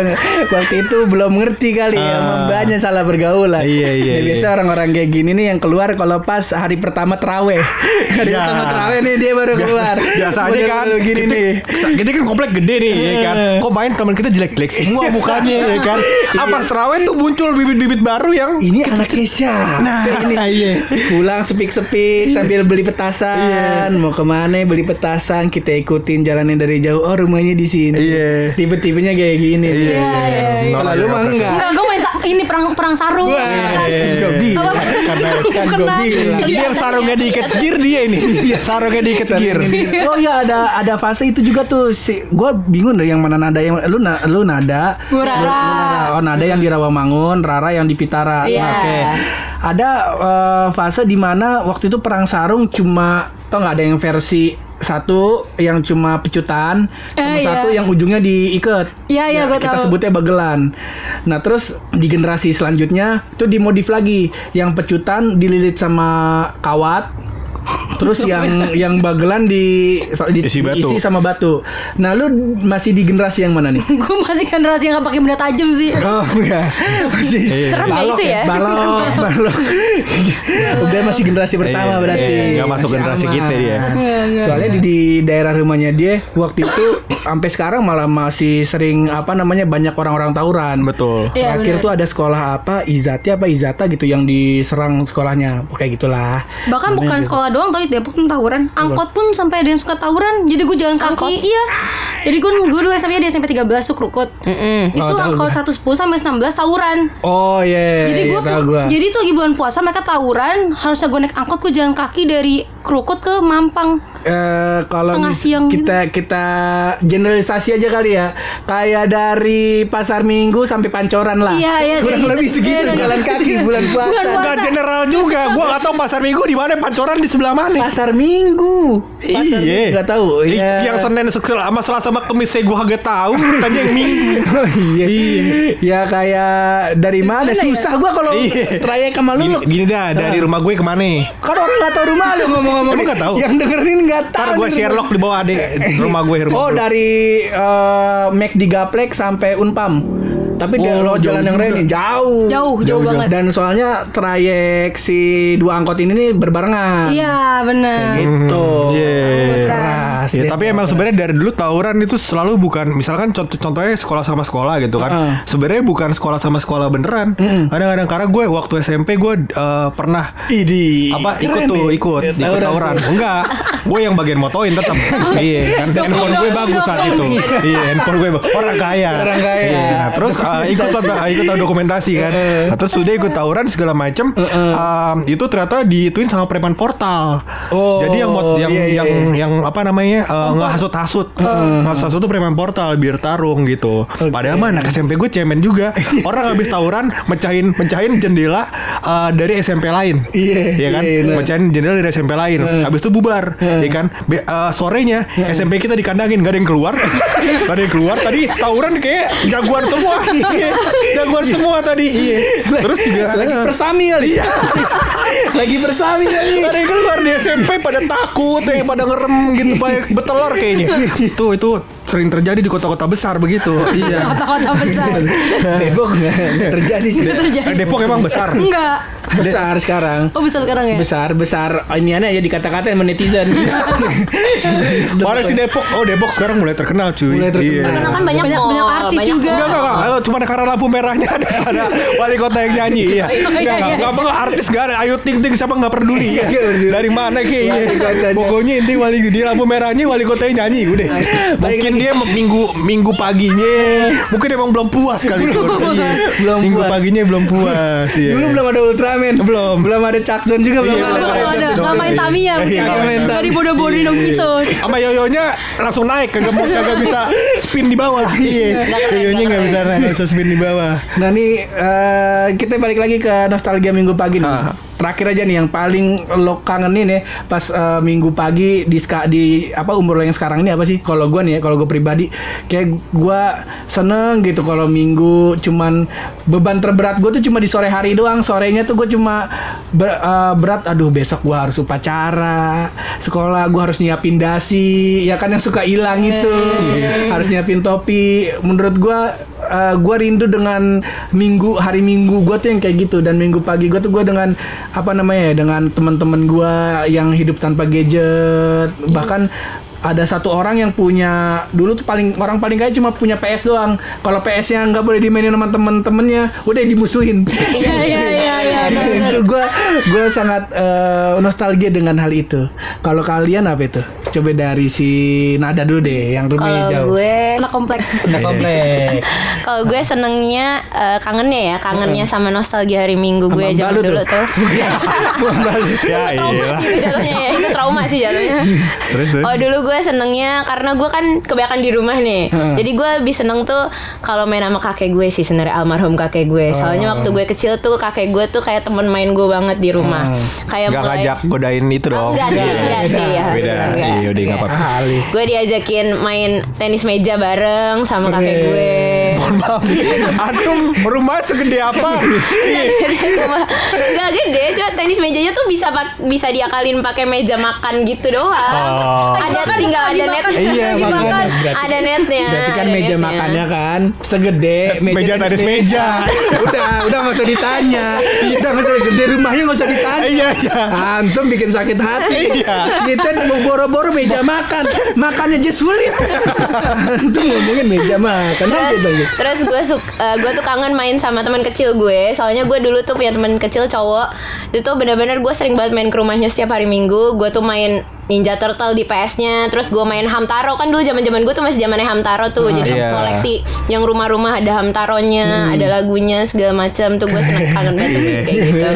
waktu itu belum ngerti kali ya, Ah. mbaknya salah bergaulan. Iya, iya, Ya, biasa iya. orang-orang kayak gini nih yang keluar kalau pas hari pertama teraweh. <laughs> Hari Iya. pertama teraweh nih dia baru keluar. Biasa aja kan. gini kita, nih. Kita kan komplek gede nih ya kan. Kok main teman kita jelek-jelek semua mukanya ya kan. <laughs> Apa terawih tuh muncul bibit-bibit baru yang Ini anaknya siapa Nah, ini? <laughs> iya. Pulang sepik-sepik sambil beli petasan. Mau ke mana beli petasan? Kita ikutin jalannya dari jauh. Oh rumahnya di sini. Iya. Tipe-tipenya kayak gini. Iya, iya, iya. Kalau lu mah enggak. Enggak, gue main sa- ini perang perang sarung. Wah, Iya. gua bilang. Apa? Karena kan gue bilang. Jadi yang sarungnya diikat gear dia ini. Sarungnya diikat gear. Oh iya ada ada fase itu juga tuh si gue bingung deh yang mana nada yang lu na, lu nada Gua Rara. Lu- lu nada. oh nada yang di Rawamangun Rara yang di Pitara Iya. oke ada eh, fase di mana waktu itu perang sarung cuma tau nggak ada yang versi satu yang cuma pecutan sama Eh, iya. satu yang ujungnya diikat Iya, iya, gua kita tahu. sebutnya bagelan nah terus di generasi selanjutnya itu dimodif lagi yang pecutan dililit sama kawat Terus yang yang bagelan di, di Isi batu. diisi sama batu. Nah, lu masih di generasi yang mana nih? <laughs> gue masih generasi yang gak pakai benda tajam sih. Oh, enggak. Masih Iya. Serem ya itu ya. <laughs> balok, balok. Udah masih generasi pertama Iya, berarti. iya, nggak masuk Masih generasi kita dia. Soalnya di, di daerah rumahnya dia waktu itu <coughs> sampai sekarang malah masih sering apa namanya banyak orang-orang tawuran. Betul. Iya, Terakhir benar. tuh ada sekolah apa Izati apa Izata gitu yang diserang sekolahnya. Kayak gitulah. Bahkan bukan sekolah doang tau di Depok tuh tawuran. Angkot pun sampai ada yang suka tawuran. Jadi gue jalan kaki. Iya. Jadi gue gue dulu SMP di SMP 13 tuh krukut. Mm-mm. Itu Oh, angkot gua. 110 sampai 19 tawuran. Oh iya. jadi gue iya, tahu gua. jadi tuh lagi bulan puasa mereka tawuran harusnya gue naik angkot gue jalan kaki dari krukut ke Mampang. Eh, kalau Tengah siang gitu. kita kita generalisasi aja kali ya kayak dari pasar minggu sampai pancoran lah Iya, iya, kurang kayak lebih gitu. segitu Iya, iya. jalan kaki bulan puasa Bulan puasa. Enggak general juga. Gua enggak tahu pasar Minggu di mana, pancoran di sebelah mana. pasar minggu Iya. nggak tahu Ih, Iya. Yang Senin sama Selasa sama Kamis saya gua kagak tahu. Tanya yang Minggu. <laughs> Oh, iya. ya kayak dari mana ya? susah gua kalau Iya. trayek sama lu Gini, gini dah, dari rumah gue ke mana? kan orang nggak tahu rumah lu ngomong-ngomong Emang nggak tahu? yang dengerin nggak tahu Ntar gue. Sherlock di bawah adek rumah gue rumah Oh gue. dari uh, Mac di Gaplek sampai Unpam. Tapi dia Oh, lo jalan jauh yang juga. ini jauh. Jauh, jauh banget. Dan soalnya trayek si dua angkot ini nih berbarengan. Iya bener. Gitu. Iya. Keras. Ya, tapi emang sebenarnya dari dulu tawuran itu selalu bukan misalkan contoh contohnya sekolah sama sekolah gitu kan. Heeh. Sebenarnya bukan sekolah sama sekolah beneran. Kadang-kadang karena gue waktu SMP gue eh, pernah Idi. apa ikut tuh ikut Ya, ikut tawuran enggak gue yang bagian motoin tetap <laughs> iya kan handphone gue bagus saat itu iya handphone gue orang kaya Orang kaya. Iya, nah, terus uh, ikut ikut tahu dokumentasi kan. Nah, terus sudah ikut tawuran segala macem Um, itu ternyata diituin sama preman portal. Oh, jadi yang mod, yang iya, iya, yang iya. yang apa namanya uh, ngehasut-hasut. Ngehasut-hasut tuh preman portal biar tarung gitu. Padahal mah anak SMP gue cemen juga. Orang habis tawuran mecahin mecahin jendela uh, dari SMP lain. Iya, Iya kan? iya, bener. mecahin jendela dari SMP lain. Habis itu bubar ya kan? Be- uh, sorenya SMP kita dikandangin gak ada yang keluar. <laughs> Gak ada yang keluar. Tadi tawuran kayak jagoan semua. Iya, jagoan semua tadi. Iya. Terus juga Lagi bersami kali. Iya. Lagi bersami kali. ada yang keluar di SMP pada takut ya pada ngerem gitu pada betelor kayaknya. Itu itu sering terjadi di kota-kota besar begitu <laughs> iya Kota-kota besar. <laughs> Depok terjadi sih. Terjadi. Depok emang besar Enggak. Besar sekarang. Oh besar sekarang ya? Besar besar ini aneh aja dikata-katain sama netizen. <laughs> Mana sih Depok? Oh Depok sekarang mulai terkenal cuy. Mulai terkenal. Iya. Karena kan banyak Banyak- banyak artis juga. Enggak, enggak, enggak. Cuma karena lampu merahnya ada, ada wali kota yang nyanyi. Iya. iya, Enggak, iya. enggak. Enggak apa artis gak ada. Ayu Ting Ting siapa enggak peduli ya. Dari mana kotanya. Pokoknya inti wali di lampu merahnya wali kotanya nyanyi udah. Mungkin dia minggu minggu paginya mungkin emang belum puas kali itu. Iya. Belum Minggu puas. paginya belum puas. iya. Dulu belum ada Ultraman. Belum. Belum ada Cakzon juga belum Iya, ada. Belum belum ada. Nggak main Tamiya. Iya, nggak Nggak Tamiya. dibodoh-bodohin dong gitu. sama yoyonya langsung naik kagak mau kagak <laughs> bisa spin di bawah iya yoyonya nggak bisa nggak bisa spin di bawah Nah nih eh, kita balik lagi ke nostalgia minggu pagi nih. Terakhir aja nih yang paling lo kangenin ya pas eh, minggu pagi di di apa umur lo yang sekarang ini apa sih? Kalau gua nih ya, kalau gue pribadi kayak gua seneng gitu kalau minggu cuman beban terberat gue tuh cuma di sore hari doang. Sorenya tuh gue cuma ber- eh, berat aduh besok gua harus upacara, sekolah gua harus nyiapin dasi, ya kan yang suka hilang itu. harus nyiapin topi. Menurut gua eh, gua rindu dengan minggu hari minggu gua tuh yang kayak gitu. Dan minggu pagi gua tuh gua dengan apa namanya ya dengan teman-teman gua yang hidup tanpa gadget. Bahkan ada satu orang yang punya dulu tuh paling orang paling kaya cuma punya PS doang. Kalau PS-nya nggak boleh dimainin sama temen-temennya, udah dimusuhin. <laughs> Iya iya iya iya. <laughs> itu gua gua sangat eh, nostalgia dengan hal itu. Kalau kalian apa itu? Coba dari si Nada dulu deh, yang rumahnya Kalau jauh. gue Anak komplek. Nah, komplek. <laughs> kalau gue senengnya eh, kangennya ya, kangennya sama nostalgia hari Minggu gue zaman Balu dulu tuh. tuh. ya trauma iya. sih itu jatuhnya ya itu trauma sih jatuhnya Terus, terus. oh dulu gue senengnya karena gue kan kebanyakan di rumah nih Heeh. jadi gue lebih seneng tuh kalau main sama kakek gue sih sebenarnya almarhum kakek gue Oh. soalnya waktu gue kecil tuh kakek gue tuh kayak temen main gue banget di rumah kayak Nggak mulai ngajak godain itu Oh, dong. enggak sih Enggak, enggak beda. sih ya Beda. enggak. Iya, udah nggak apa-apa. Gue diajakin main tenis meja bareng sama kakek gue Mohon maaf nih. Antum rumah segede apa? Enggak gede, cuma tenis mejanya tuh bisa pak- bisa diakalin pakai meja makan gitu doang. Oh. Ada tinggal ada net. Iya, makan. Ada netnya. Berarti kan meja netnya. makannya kan segede Meja tenis meja. <laughs> udah, udah nggak usah ditanya. Udah nggak usah gede rumahnya nggak usah ditanya. Iya, iya. Antum bikin sakit hati. Iya. Kita mau boro-boro meja makan, makannya aja sulit. <laughs> Antum ngomongin meja makan. Terus? Terus gue suk, eh, gue tuh kangen main sama teman kecil gue. Soalnya gue dulu tuh punya teman kecil cowok. Itu tuh bener-bener gue sering banget main ke rumahnya setiap hari Minggu. Gue tuh main Ninja Turtle di PS-nya, terus gue main Hamtaro kan dulu zaman-zaman gue tuh masih zamannya Hamtaro tuh, jadi Iya. koleksi yang rumah-rumah ada Hamtaronya, ada lagunya segala macam tuh gue seneng kangen banget <laughs> kayak gitu.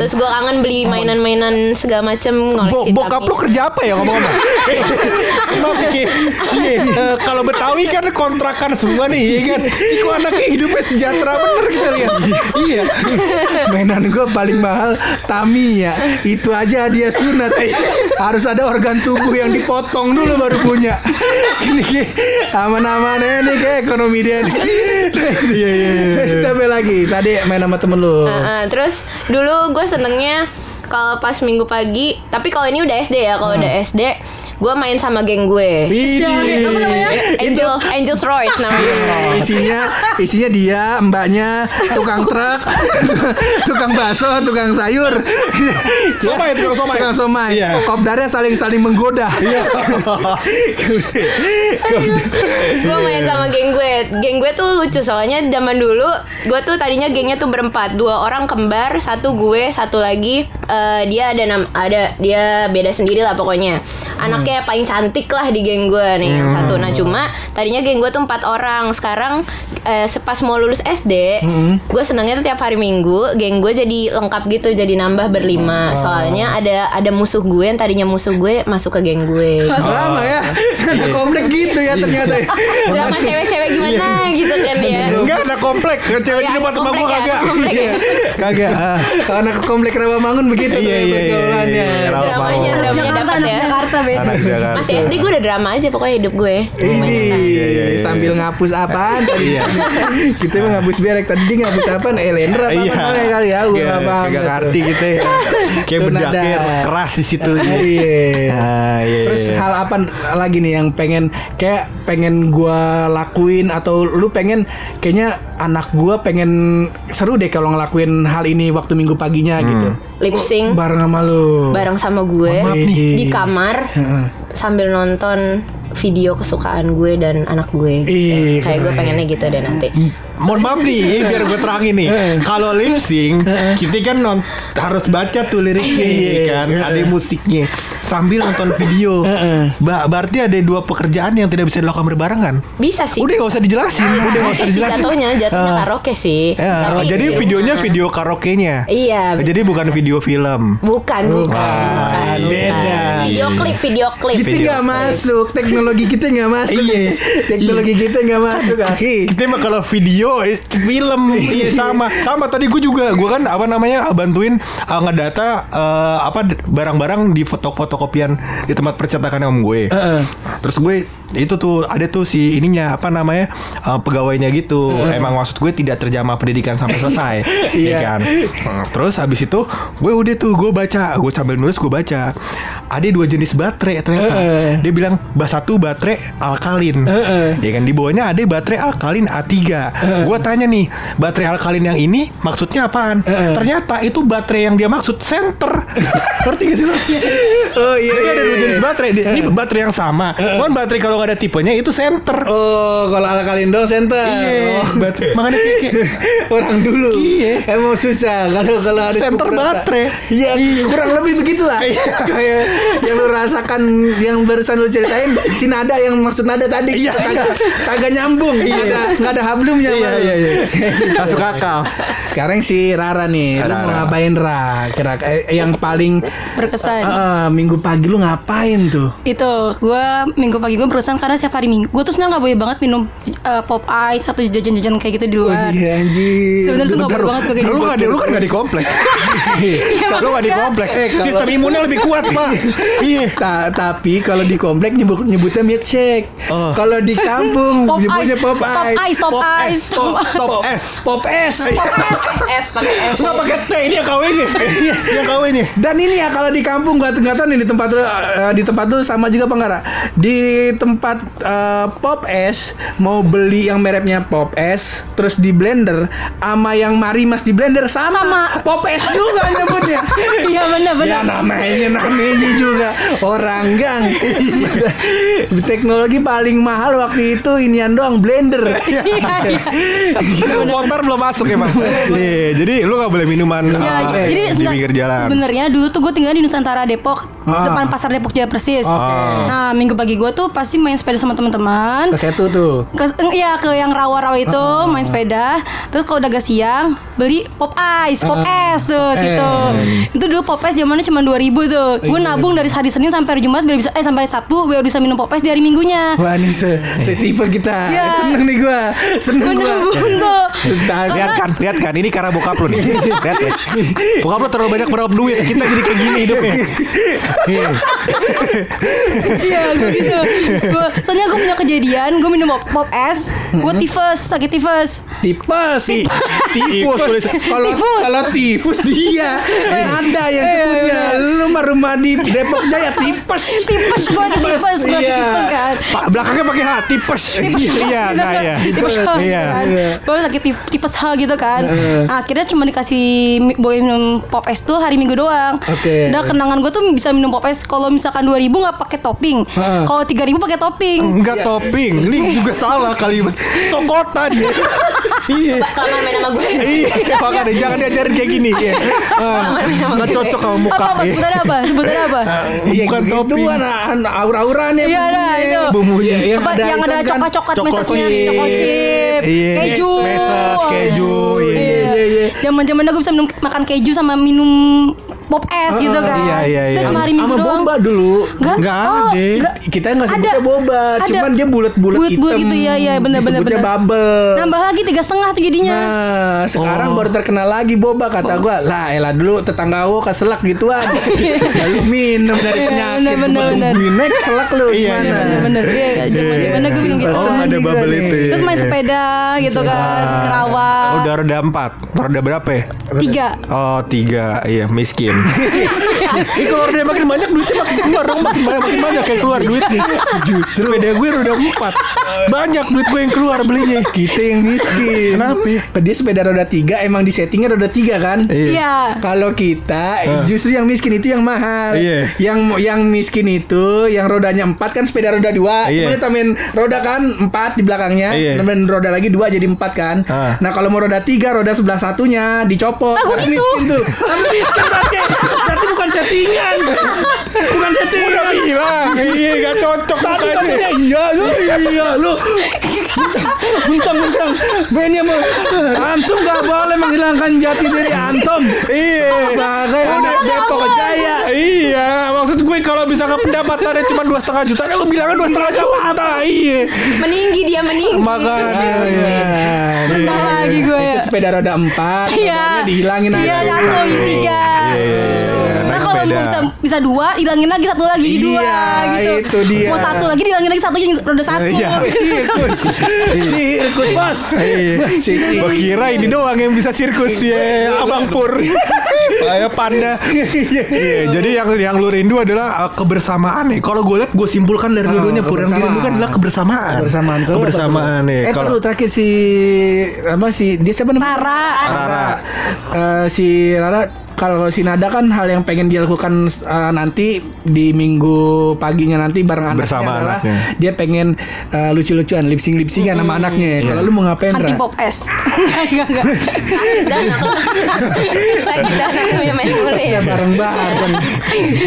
Terus gue kangen beli mainan-mainan segala macam Bo bokap tapi- lu kerja apa ya ngomong-ngomong? <laughs> Iya, eh, kalau Betawi kan kontrakan semua nih, ya kan? Iku anaknya hidupnya sejahtera bener kita lihat. Iya. Mainan gue paling mahal Tamiya Itu aja dia sunat <laughs> Harus ada organ tubuh yang dipotong dulu baru punya. Ini aman-aman ya nih kayak ekonomi dia nih. Iya iya iya Coba lagi Tadi main sama temen lu. Uh, uh, terus dulu gue senengnya kalau pas minggu pagi, tapi kalau ini udah SD ya, kalau udah SD, gue main sama geng gue. Angels Angels Royce namanya. Eh, isinya isinya dia mbaknya tukang truk <laughs> tukang bakso tukang sayur Somai, tukang somai. tukang somai Iya. kopdarnya saling saling menggoda Iya. gue main sama geng gue. Geng gue tuh lucu soalnya zaman dulu gue tuh tadinya gengnya tuh berempat, dua orang kembar, satu gue, satu lagi eh, dia ada nam ada dia beda sendiri lah pokoknya. Anaknya paling cantik lah di geng gue nih yang satu. Nah cuma tadinya geng gue tuh empat orang. Sekarang eh, sepas mau lulus SD, gue senangnya tuh tiap hari Minggu geng gue jadi lengkap gitu, jadi nambah berlima. Soalnya ada ada musuh gue yang tadinya musuh gue masuk ke geng gue. <laughs> drama ya ada komplek gitu ya ternyata ya. <laughs> drama cewek-cewek gimana gitu kan ya Enggak ada komplek, cewek di Iya, depan rumah komplek gua ya, kagak. komplek ya. Kagak. ah. Kalau anak komplek Rawamangun begitu Iya, tuh iya, iya, pergaulannya. iya. Dramanya dramanya Jakarta dapat ya Jakarta beda. Jakarta. masih SD gue udah drama aja pokoknya hidup gue Ini iya, iya. sambil ngapus apaan tadi? Iya. <laughs> Kita mah ngapus berek tadi ngapus apaan? Elender apa Iya. namanya kali ya? Gue Iya, nggak paham. Kagak tuh. ngerti gitu ya. Kayak nada. keras di situ. Iya. Ah, iya, Terus iya. hal apa lagi nih yang pengen kayak pengen gua lakuin atau lu pengen kayaknya anak gua pengen seru deh kalau ngelakuin hal ini waktu minggu paginya gitu. lip sync Bareng sama lu. bareng sama gue Maaf nih. di kamar Heeh. sambil nonton video kesukaan gue dan anak gue Ih, kayak gue pengennya gitu deh nanti Mohon maaf nih, biar gue terangin nih. Kalau lip sync, kita kan non harus baca tuh liriknya, Iya, ya kan? iya. Ada musiknya. sambil nonton video. Ba berarti ada dua pekerjaan yang tidak bisa dilakukan berbarengan. Bisa sih. Udah gak usah dijelasin, udah gak usah dijelasin. jatuhnya, jatuhnya Ah. karaoke sih. Ya, Tapi- jadi videonya video karaoke-nya. Iya. Jadi bukan video film. Bukan, bukan, bukan, beda. Video klip, video klip. Kita nggak masuk, teknologi kita nggak masuk. Iya. teknologi kita nggak masuk, Aki. Kita mah kalau video eh, film <laughs> iya sama sama tadi gue juga gue kan apa namanya ah, bantuin uh, ngedata eh, apa barang-barang di foto fotokopian di tempat percetakan om gue. Heeh. Terus gue itu tuh ada tuh si ininya apa namanya uh, pegawainya gitu. Emang maksud gue tidak terjamah pendidikan sampai selesai, Iya. <laughs> iya kan. Nah, Terus habis itu gue udah tuh gue baca, gue sambil nulis gue baca. Ada dua jenis baterai ternyata. Heeh. Dia bilang bah satu baterai alkalin. Heeh. Ya kan di bawahnya ada baterai alkalin A3. Gue tanya nih, baterai alkalin yang ini maksudnya apaan? Heeh. Ternyata itu baterai yang dia maksud center. <laughs> Ngerti gak sih lo? Oh iya. Jadi iya, ada dua iya. jenis baterai. Di- Ini baterai yang sama. Cuman baterai kalau ada tipenya itu center. Oh, kalau ala kalian dong center. Iya, Oh. baterai. Makanya kayak, kayak <laughs> Orang dulu Iya. Emang susah Kalau kalau ada Center baterai. Iya kurang lebih begitulah Iya. Kayak yang lu rasakan Yang barusan lu ceritain Si nada yang maksud nada tadi Iya. Kagak kagak nyambung Nggak ada, nggak ada hablumnya Iya, iya, iya. <laughs> Masuk akal. Sekarang si Rara nih Lu mau Rara. ngapain Ra Kira eh, Yang paling Berkesan. Ah, Minggu pagi lu ngapain tuh itu gue minggu pagi gue berkesan karena setiap hari minggu. Gue tuh sebenarnya nggak boleh banget minum eh, pop ice atau jajan-jajan kayak gitu di luar Iya anjir sebenarnya tuh nggak Bentar, boleh banget gue kayak lu gitu nggak di lu kan nggak di komplek. <laughs> lu nggak di komplek. Eh, kalau- Sistem imunnya lebih kuat pak. Iya. Ta- tapi kalau di komplek nyebut nyebutnya milkshake. Oh. Kalau di kampung pop nyebutnya ice pop ice. ice top ice Top, top S. Pop es. <laughs> S pakai S. Nggak pakai T ini yang KW-nya. Yang KW-nya. Dan ini ya kalau di kampung gua nggak tahu nih di tempat lu eh, di tempat lu sama juga apa enggak? Di tempat eh, pop es mau beli yang mereknya pop es terus di blender sama yang Marimas di blender sama. Sama. Pop es juga <laughs> nyebutnya. iya benar benar Ya namanya namanya juga orang gang. <laughs> Teknologi paling mahal waktu itu inian doang blender. iya iya Motor belum masuk ya pak. Iya. Jadi lu nggak boleh minuman Ya, uh, jadi di pinggir jalan. sebenarnya dulu tuh gue tinggal di Nusantara Depok Ah. depan pasar Depok Jaya Persis. Oke. Nah minggu pagi gue tuh pasti main sepeda sama teman-teman. Ke Setu tuh. ke ya ke yang rawa-rawa itu Ah. main sepeda terus kalau udah agak siang beli pop ice pop Ah. es tuh situ Eh. itu dulu pop es zamannya cuma 2000 tuh gue Iya. nabung dari hari Senin sampai hari Jumat biar bisa eh sampai hari Sabtu biar bisa minum pop es di hari Minggunya Wah ini se, setipe <laughs> kita. Iya. Seneng nih gua. Seneng gue tuh. Lihat kan, lihat kan, ini karena bokap lu nih. <laughs> Lihat ya. Bokap lu terlalu banyak meraup duit, kita jadi kayak gini hidupnya. Iya. iya gue gitu Gua- soalnya gue punya kejadian gue minum pop, pop es gue tifus sakit tifus Tipes sih. Tifus tulis. Kalau Tifus. kalau tifus dia. Ada yang Eh, sebutnya. Lu mah rumah di Depok Jaya tipes. tipes gue tipes gue iya. tipes kan. Pak belakangnya pakai H, tipes. Iya, nah ya. tipes H Iya. kan. Gue sakit tipes H gitu kan. Nah, akhirnya cuma dikasih boleh minum pop es tuh hari minggu doang. Oke. udah kenangan gue tuh bisa minum pop es. Kalau misalkan 2000 nggak pakai topping. Kalau 3000 pakai topping. Enggak topping, ini juga salah kalimat. Sokota dia. Iya. Kelamaan main sama gue. Iya, makanya jangan diajarin kayak gini ya. Ah, Nggak cocok sama muka. apa ya. sebutannya apa sebutannya apa Iya, Bukan gitu topping. kan aura-auranya Iya, ada, itu. bumbunya yang ada yang itu ada coklat-coklat mesesnya Iya. keju keju, iya. Iya, iya. Zaman-zamannya gue bisa minum makan keju sama minum pop es gitu kan. Iya, iya, iya. Itu cuma hari Minggu doang. boba dulu. Enggak? Nggak Oh, ada. enggak. Kita nggak sebutnya Ada. boba, Ada. cuman dia bulat-bulat hitam. Bulat-bulat gitu, iya, iya, benar, benar, benar. bubble. Nambah lagi tiga setengah tuh jadinya. Nah, sekarang Oh. baru terkenal lagi boba kata gua. Lah, elah dulu tetangga gua keselak gituan. <laughs> Lalu minum dari Iya, penyakit. benar, benar, benar. Gue naik selak lu Iya, gimana? iya, Bener-bener. Iya, zaman zamannya gue minum gitu. Oh, ada bubble itu. ya. Terus main sepeda gitu kan, kerawang. Oh, udah roda empat, roda berapa ya? Tiga. Oh tiga, iya miskin. Lincoln. <laughs> Ih kalau roda makin banyak duitnya makin keluar dong, makin banyak makin banyak yang keluar duit nih. Justru sepeda gue roda empat, banyak duit gue yang keluar belinya. Kita yang miskin. Kenapa? Dia sepeda roda tiga emang di settingnya roda tiga kan? Iya. Kalau kita eh, justru yang miskin itu yang mahal. Iya. Yang yang miskin itu yang rodanya empat kan sepeda roda dua. Iya. Kemudian tambahin roda kan empat di belakangnya. Iya. Tambahin roda lagi dua jadi empat kan. Ah. Nah kalau mau roda tiga roda sebelah satunya dicopot. Ah, gua Tapi gitu. miskin tuh. Tapi miskin berarti. Berarti bukan settingan. Bukan settingan. Udah bilang, iya gak cocok Tadi katanya iya lu iya lu mentang mentang bandnya mau antum gak boleh menghilangkan jati diri antum Iya. sebagai anak Depok Jaya Iya, maksud gue kalau misalkan pendapatannya cuma dua setengah juta, gue bilangnya dua setengah juta. Iya. Meninggi dia meninggi. Makanya. Bentar lagi gue itu sepeda roda empat Iya. rodanya dihilangin Iya, aja satu, ini tiga. Iya, sepeda. bisa, bisa dua, hilangin lagi satu lagi Iya, dua gitu. itu dia. Mau satu lagi, hilangin lagi satu jadi roda satu. Iya. <laughs> sirkus sirkus bos Iya. Gue kira ini doang yang bisa sirkus ya, Abang Pur. <laughs> Kayak panda. Iya, jadi yang yang lu rindu adalah uh, kebersamaan nih. Kalau gue lihat gue simpulkan dari Oh, dua-duanya Pur yang dirindukan adalah kebersamaan. kebersamaan Kebersamaan nih. eh Kalau terakhir si apa sih dia siapa namanya Rara. Rara. Eh, si Rara kalau si Nada kan hal yang pengen dia lakukan eh, nanti di minggu paginya nanti bareng anaknya Bersama adalah anaknya. dia pengen eh, lucu-lucuan lip sync lip syncan sama anaknya. Kalau lu mau ngapain Anti Ra? pop es. <laughs> Enggak enggak. Dana Sakit dana punya main mulu Pesnya ya. bareng-bareng.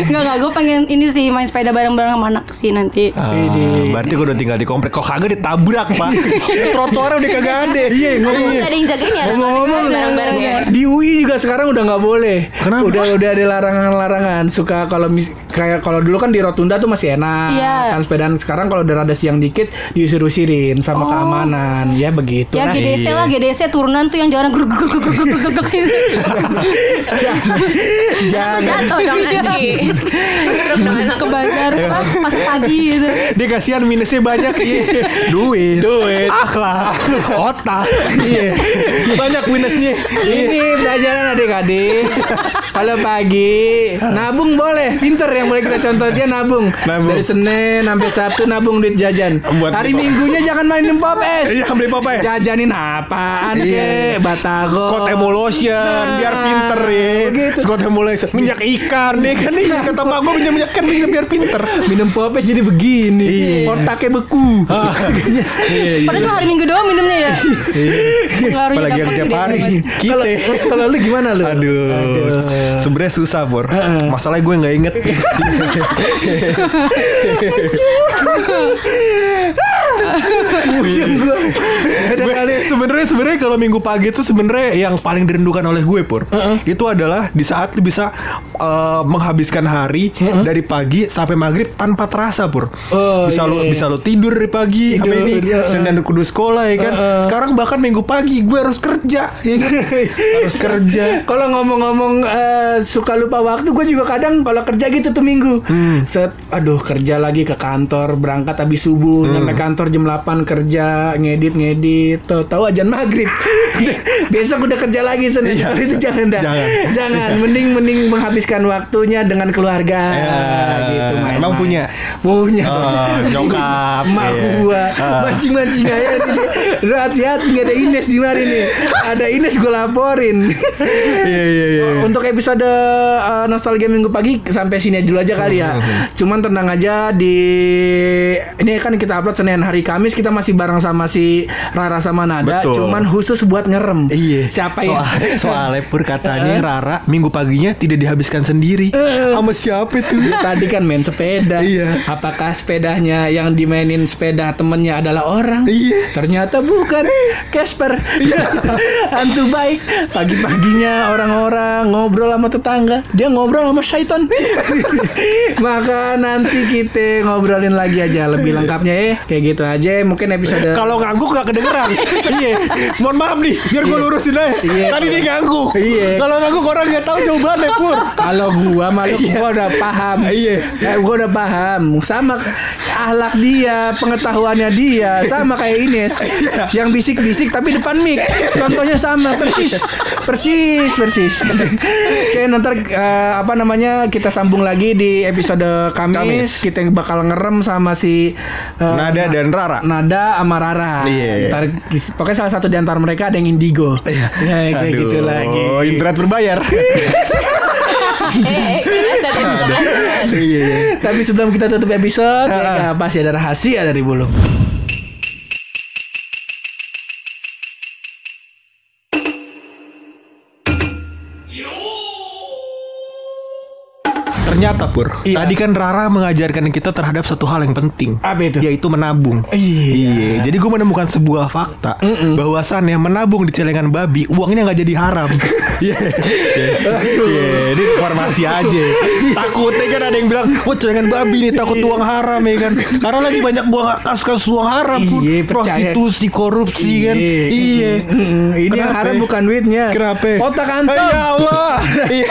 Enggak enggak gue pengen ini sih main sepeda bareng-bareng sama anak sih nanti. Ah, Widih. berarti gue udah tinggal di komplek kok kagak ditabrak pak <laughs> trotoarnya udah kagak ada Iya, Ngomong ada yang jagain ya Ngomong-ngomong bareng-bareng ya. di UI juga sekarang udah nggak boleh. Kenapa? Udah udah ada larangan-larangan. Suka kalau mis- kayak kalau dulu kan di Rotunda tuh masih enak. Iya. Kan sepedaan sekarang kalau udah rada siang dikit diusir-usirin sama Oh. keamanan. Ya begitu. Ya Nah, GDC iya. lah GDC turunan tuh yang jalan gruk gruk gruk gruk gruk sini. jangan. Jatuh dong nanti. Ke apa pas pagi gitu. dia kasihan minusnya banyak iya duit Duit. akhlak otak iya banyak minusnya iya Ini pelajaran adik-adik. Kalau pagi nabung boleh, pinter yang boleh kita contoh dia nabung. Nabung. Dari Senin sampai Sabtu nabung duit jajan. Buat Hari pop- Minggunya jangan mainin pop es. iya beli apa ya Jajanin apaan Iya. kek Batagor Scott Emulsion biar pinter ya Begitu. Scott Emulsion minyak ikan nih kan nih kata mak gue minyak minyak ikan biar, biar pinter Minum popes jadi begini Iya. Otaknya beku <laughs> Padahal cuma hari Minggu doang minumnya ya. Pengaruhnya apalagi yang tiap hari kita kalau lu gimana lu? Aduh, sebenarnya susah. Heeh. Masalahnya gue nggak inget. Thank you. Pusing. Ada Gue- kali sebenarnya sebenarnya kalau minggu pagi itu sebenarnya yang paling dirindukan oleh gue pur itu adalah di saat lu bisa uh, menghabiskan hari dari pagi sampai maghrib tanpa terasa pur Oh, bisa lu iya. bisa lu tidur dari pagi Tidur, sampai ini iya, senin kudu sekolah ya kan sekarang bahkan minggu pagi gue harus kerja ya kan? <laughs> harus kerja Kalau ngomong-ngomong eh, suka lupa waktu, gue juga kadang kalau kerja gitu tuh minggu. Hmm. Set, aduh kerja lagi ke kantor, berangkat habis subuh, Hmm. nyampe kantor jam 8 kerja, ngedit ngedit, tahu tahu ajan maghrib. Udah, <laughs> <laughs> Besok udah kerja lagi Senin. Iya. Itu jangan dah. Jangan. <laughs> Jangan. Mending mending menghabiskan waktunya dengan keluarga. Ya, gitu main. emang punya? Punya. Ah, nyokap, Emak iya. gua Ah. mancing-mancing aja nih. Lu hati-hati nggak ada Ines di mari nih. Ada Ines gue laporin. iya iya iya Untuk episode uh, nostalgia minggu pagi sampai sini dulu aja kali ya. Cuman tenang aja di ini kan kita upload Senin hari Kamis kita masih bareng sama si Rara sama Nada. Betul. Cuman khusus buat ngerem. Iya. Siapa ya? Soal, soalnya pur katanya Rara minggu paginya tidak dihabiskan sendiri. Sama siapa tuh? <laughs> Tadi kan main sepeda. Iya. Apakah sepedanya yang dimainin sepeda temennya adalah orang? Iya. Ternyata bukan Casper. <laughs> Hantu baik. Pagi-paginya orang-orang ngobrol sama tetangga. Dia ngobrol sama syaiton. <laughs> Maka nanti kita ngobrolin lagi aja lebih lengkapnya ya. Kayak gitu aja. Mungkin episode Kalau ngangguk gak kedengeran. <laughs> iya. Mohon maaf nih, biar gue lurusin aja. Iya. Tadi dia ngangguk. Iya. Kalau ngangguk orang nggak tahu jawabannya pur. Kalau gua malu gua udah paham. Iya. Ya, gua udah paham. Sama ahlak dia, pengetahuannya dia sama kayak Ines. Yang bisik-bisik tapi depan mic. Contohnya sama persis. Persis, persis. Oke, nanti eh, apa namanya kita sambung lagi di episode Kamis. Kamis. Kita bakal ngerem sama si eh, Nada dan Rara. Nada sama Rara. Iya. Ntar, pokoknya salah satu di antara mereka ada yang indigo. Iya. Ya, kayak Aduh, gitu lagi. internet berbayar. Eh, terima kasih. Iya. iya. Tapi sebelum kita tutup episode, ya, pasti ada rahasia dari bulu. Ternyata Pur, Iya. tadi kan Rara mengajarkan kita terhadap satu hal yang penting, Apa itu? yaitu menabung. Iya. Jadi gue menemukan sebuah fakta bahwasannya menabung di celengan babi uangnya nggak jadi haram. <laughs> Iya. Iya, ini informasi aja. Takutnya kan ada yang bilang, "Wah, celengan babi nih takut uang haram ya kan." Karena lagi banyak buang kasus-kasus uang haram, Pur. Iya, prostitusi, korupsi kan. Iya. Mm, Ini yang Kenapa? haram bukan duitnya. Kenapa? Otak kantong. Ya Allah. <laughs> Iya.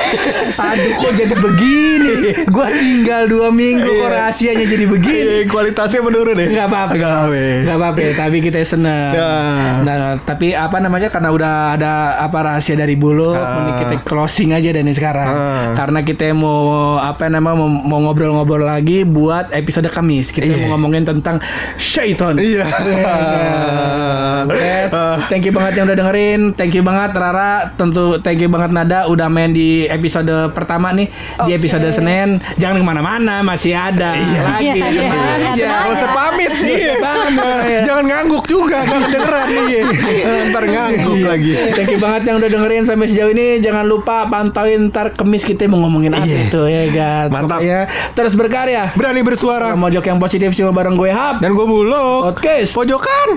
Aduh kok jadi begini <laughs> Gua tinggal dua minggu kok Iya. rahasianya jadi begini Iya, kualitasnya menurun ya. Nggak apa-apa. Nggak apa-apa. Gak apa-apa Tapi kita seneng Ya. Nah tapi apa namanya Karena udah ada apa rahasia dari bulu mending Kita closing aja dari sekarang. Karena kita mau Apa namanya Mau, ngobrol-ngobrol lagi Buat episode Kamis Kita Iya. mau ngomongin tentang Syaiton Iya. Thank you banget yang udah dengerin. Thank you banget Rara. Tentu thank you banget Nada udah main di episode pertama nih di episode Senin. Jangan ke mana-mana, masih ada lagi. Iya, iya, iya, aja. usah pamit iya. Iya. Jangan ngangguk juga Gak kedengeran iya. Ntar ngangguk lagi Thank you banget yang udah dengerin sampai sejauh ini. Jangan lupa pantauin ntar kemis kita mau ngomongin apa Iya. itu ya kan. Mantap. Pokoknya terus berkarya. Berani bersuara Mojok yang positif cuma bareng gue Hap. Dan gue buluk Podcast. Pojokan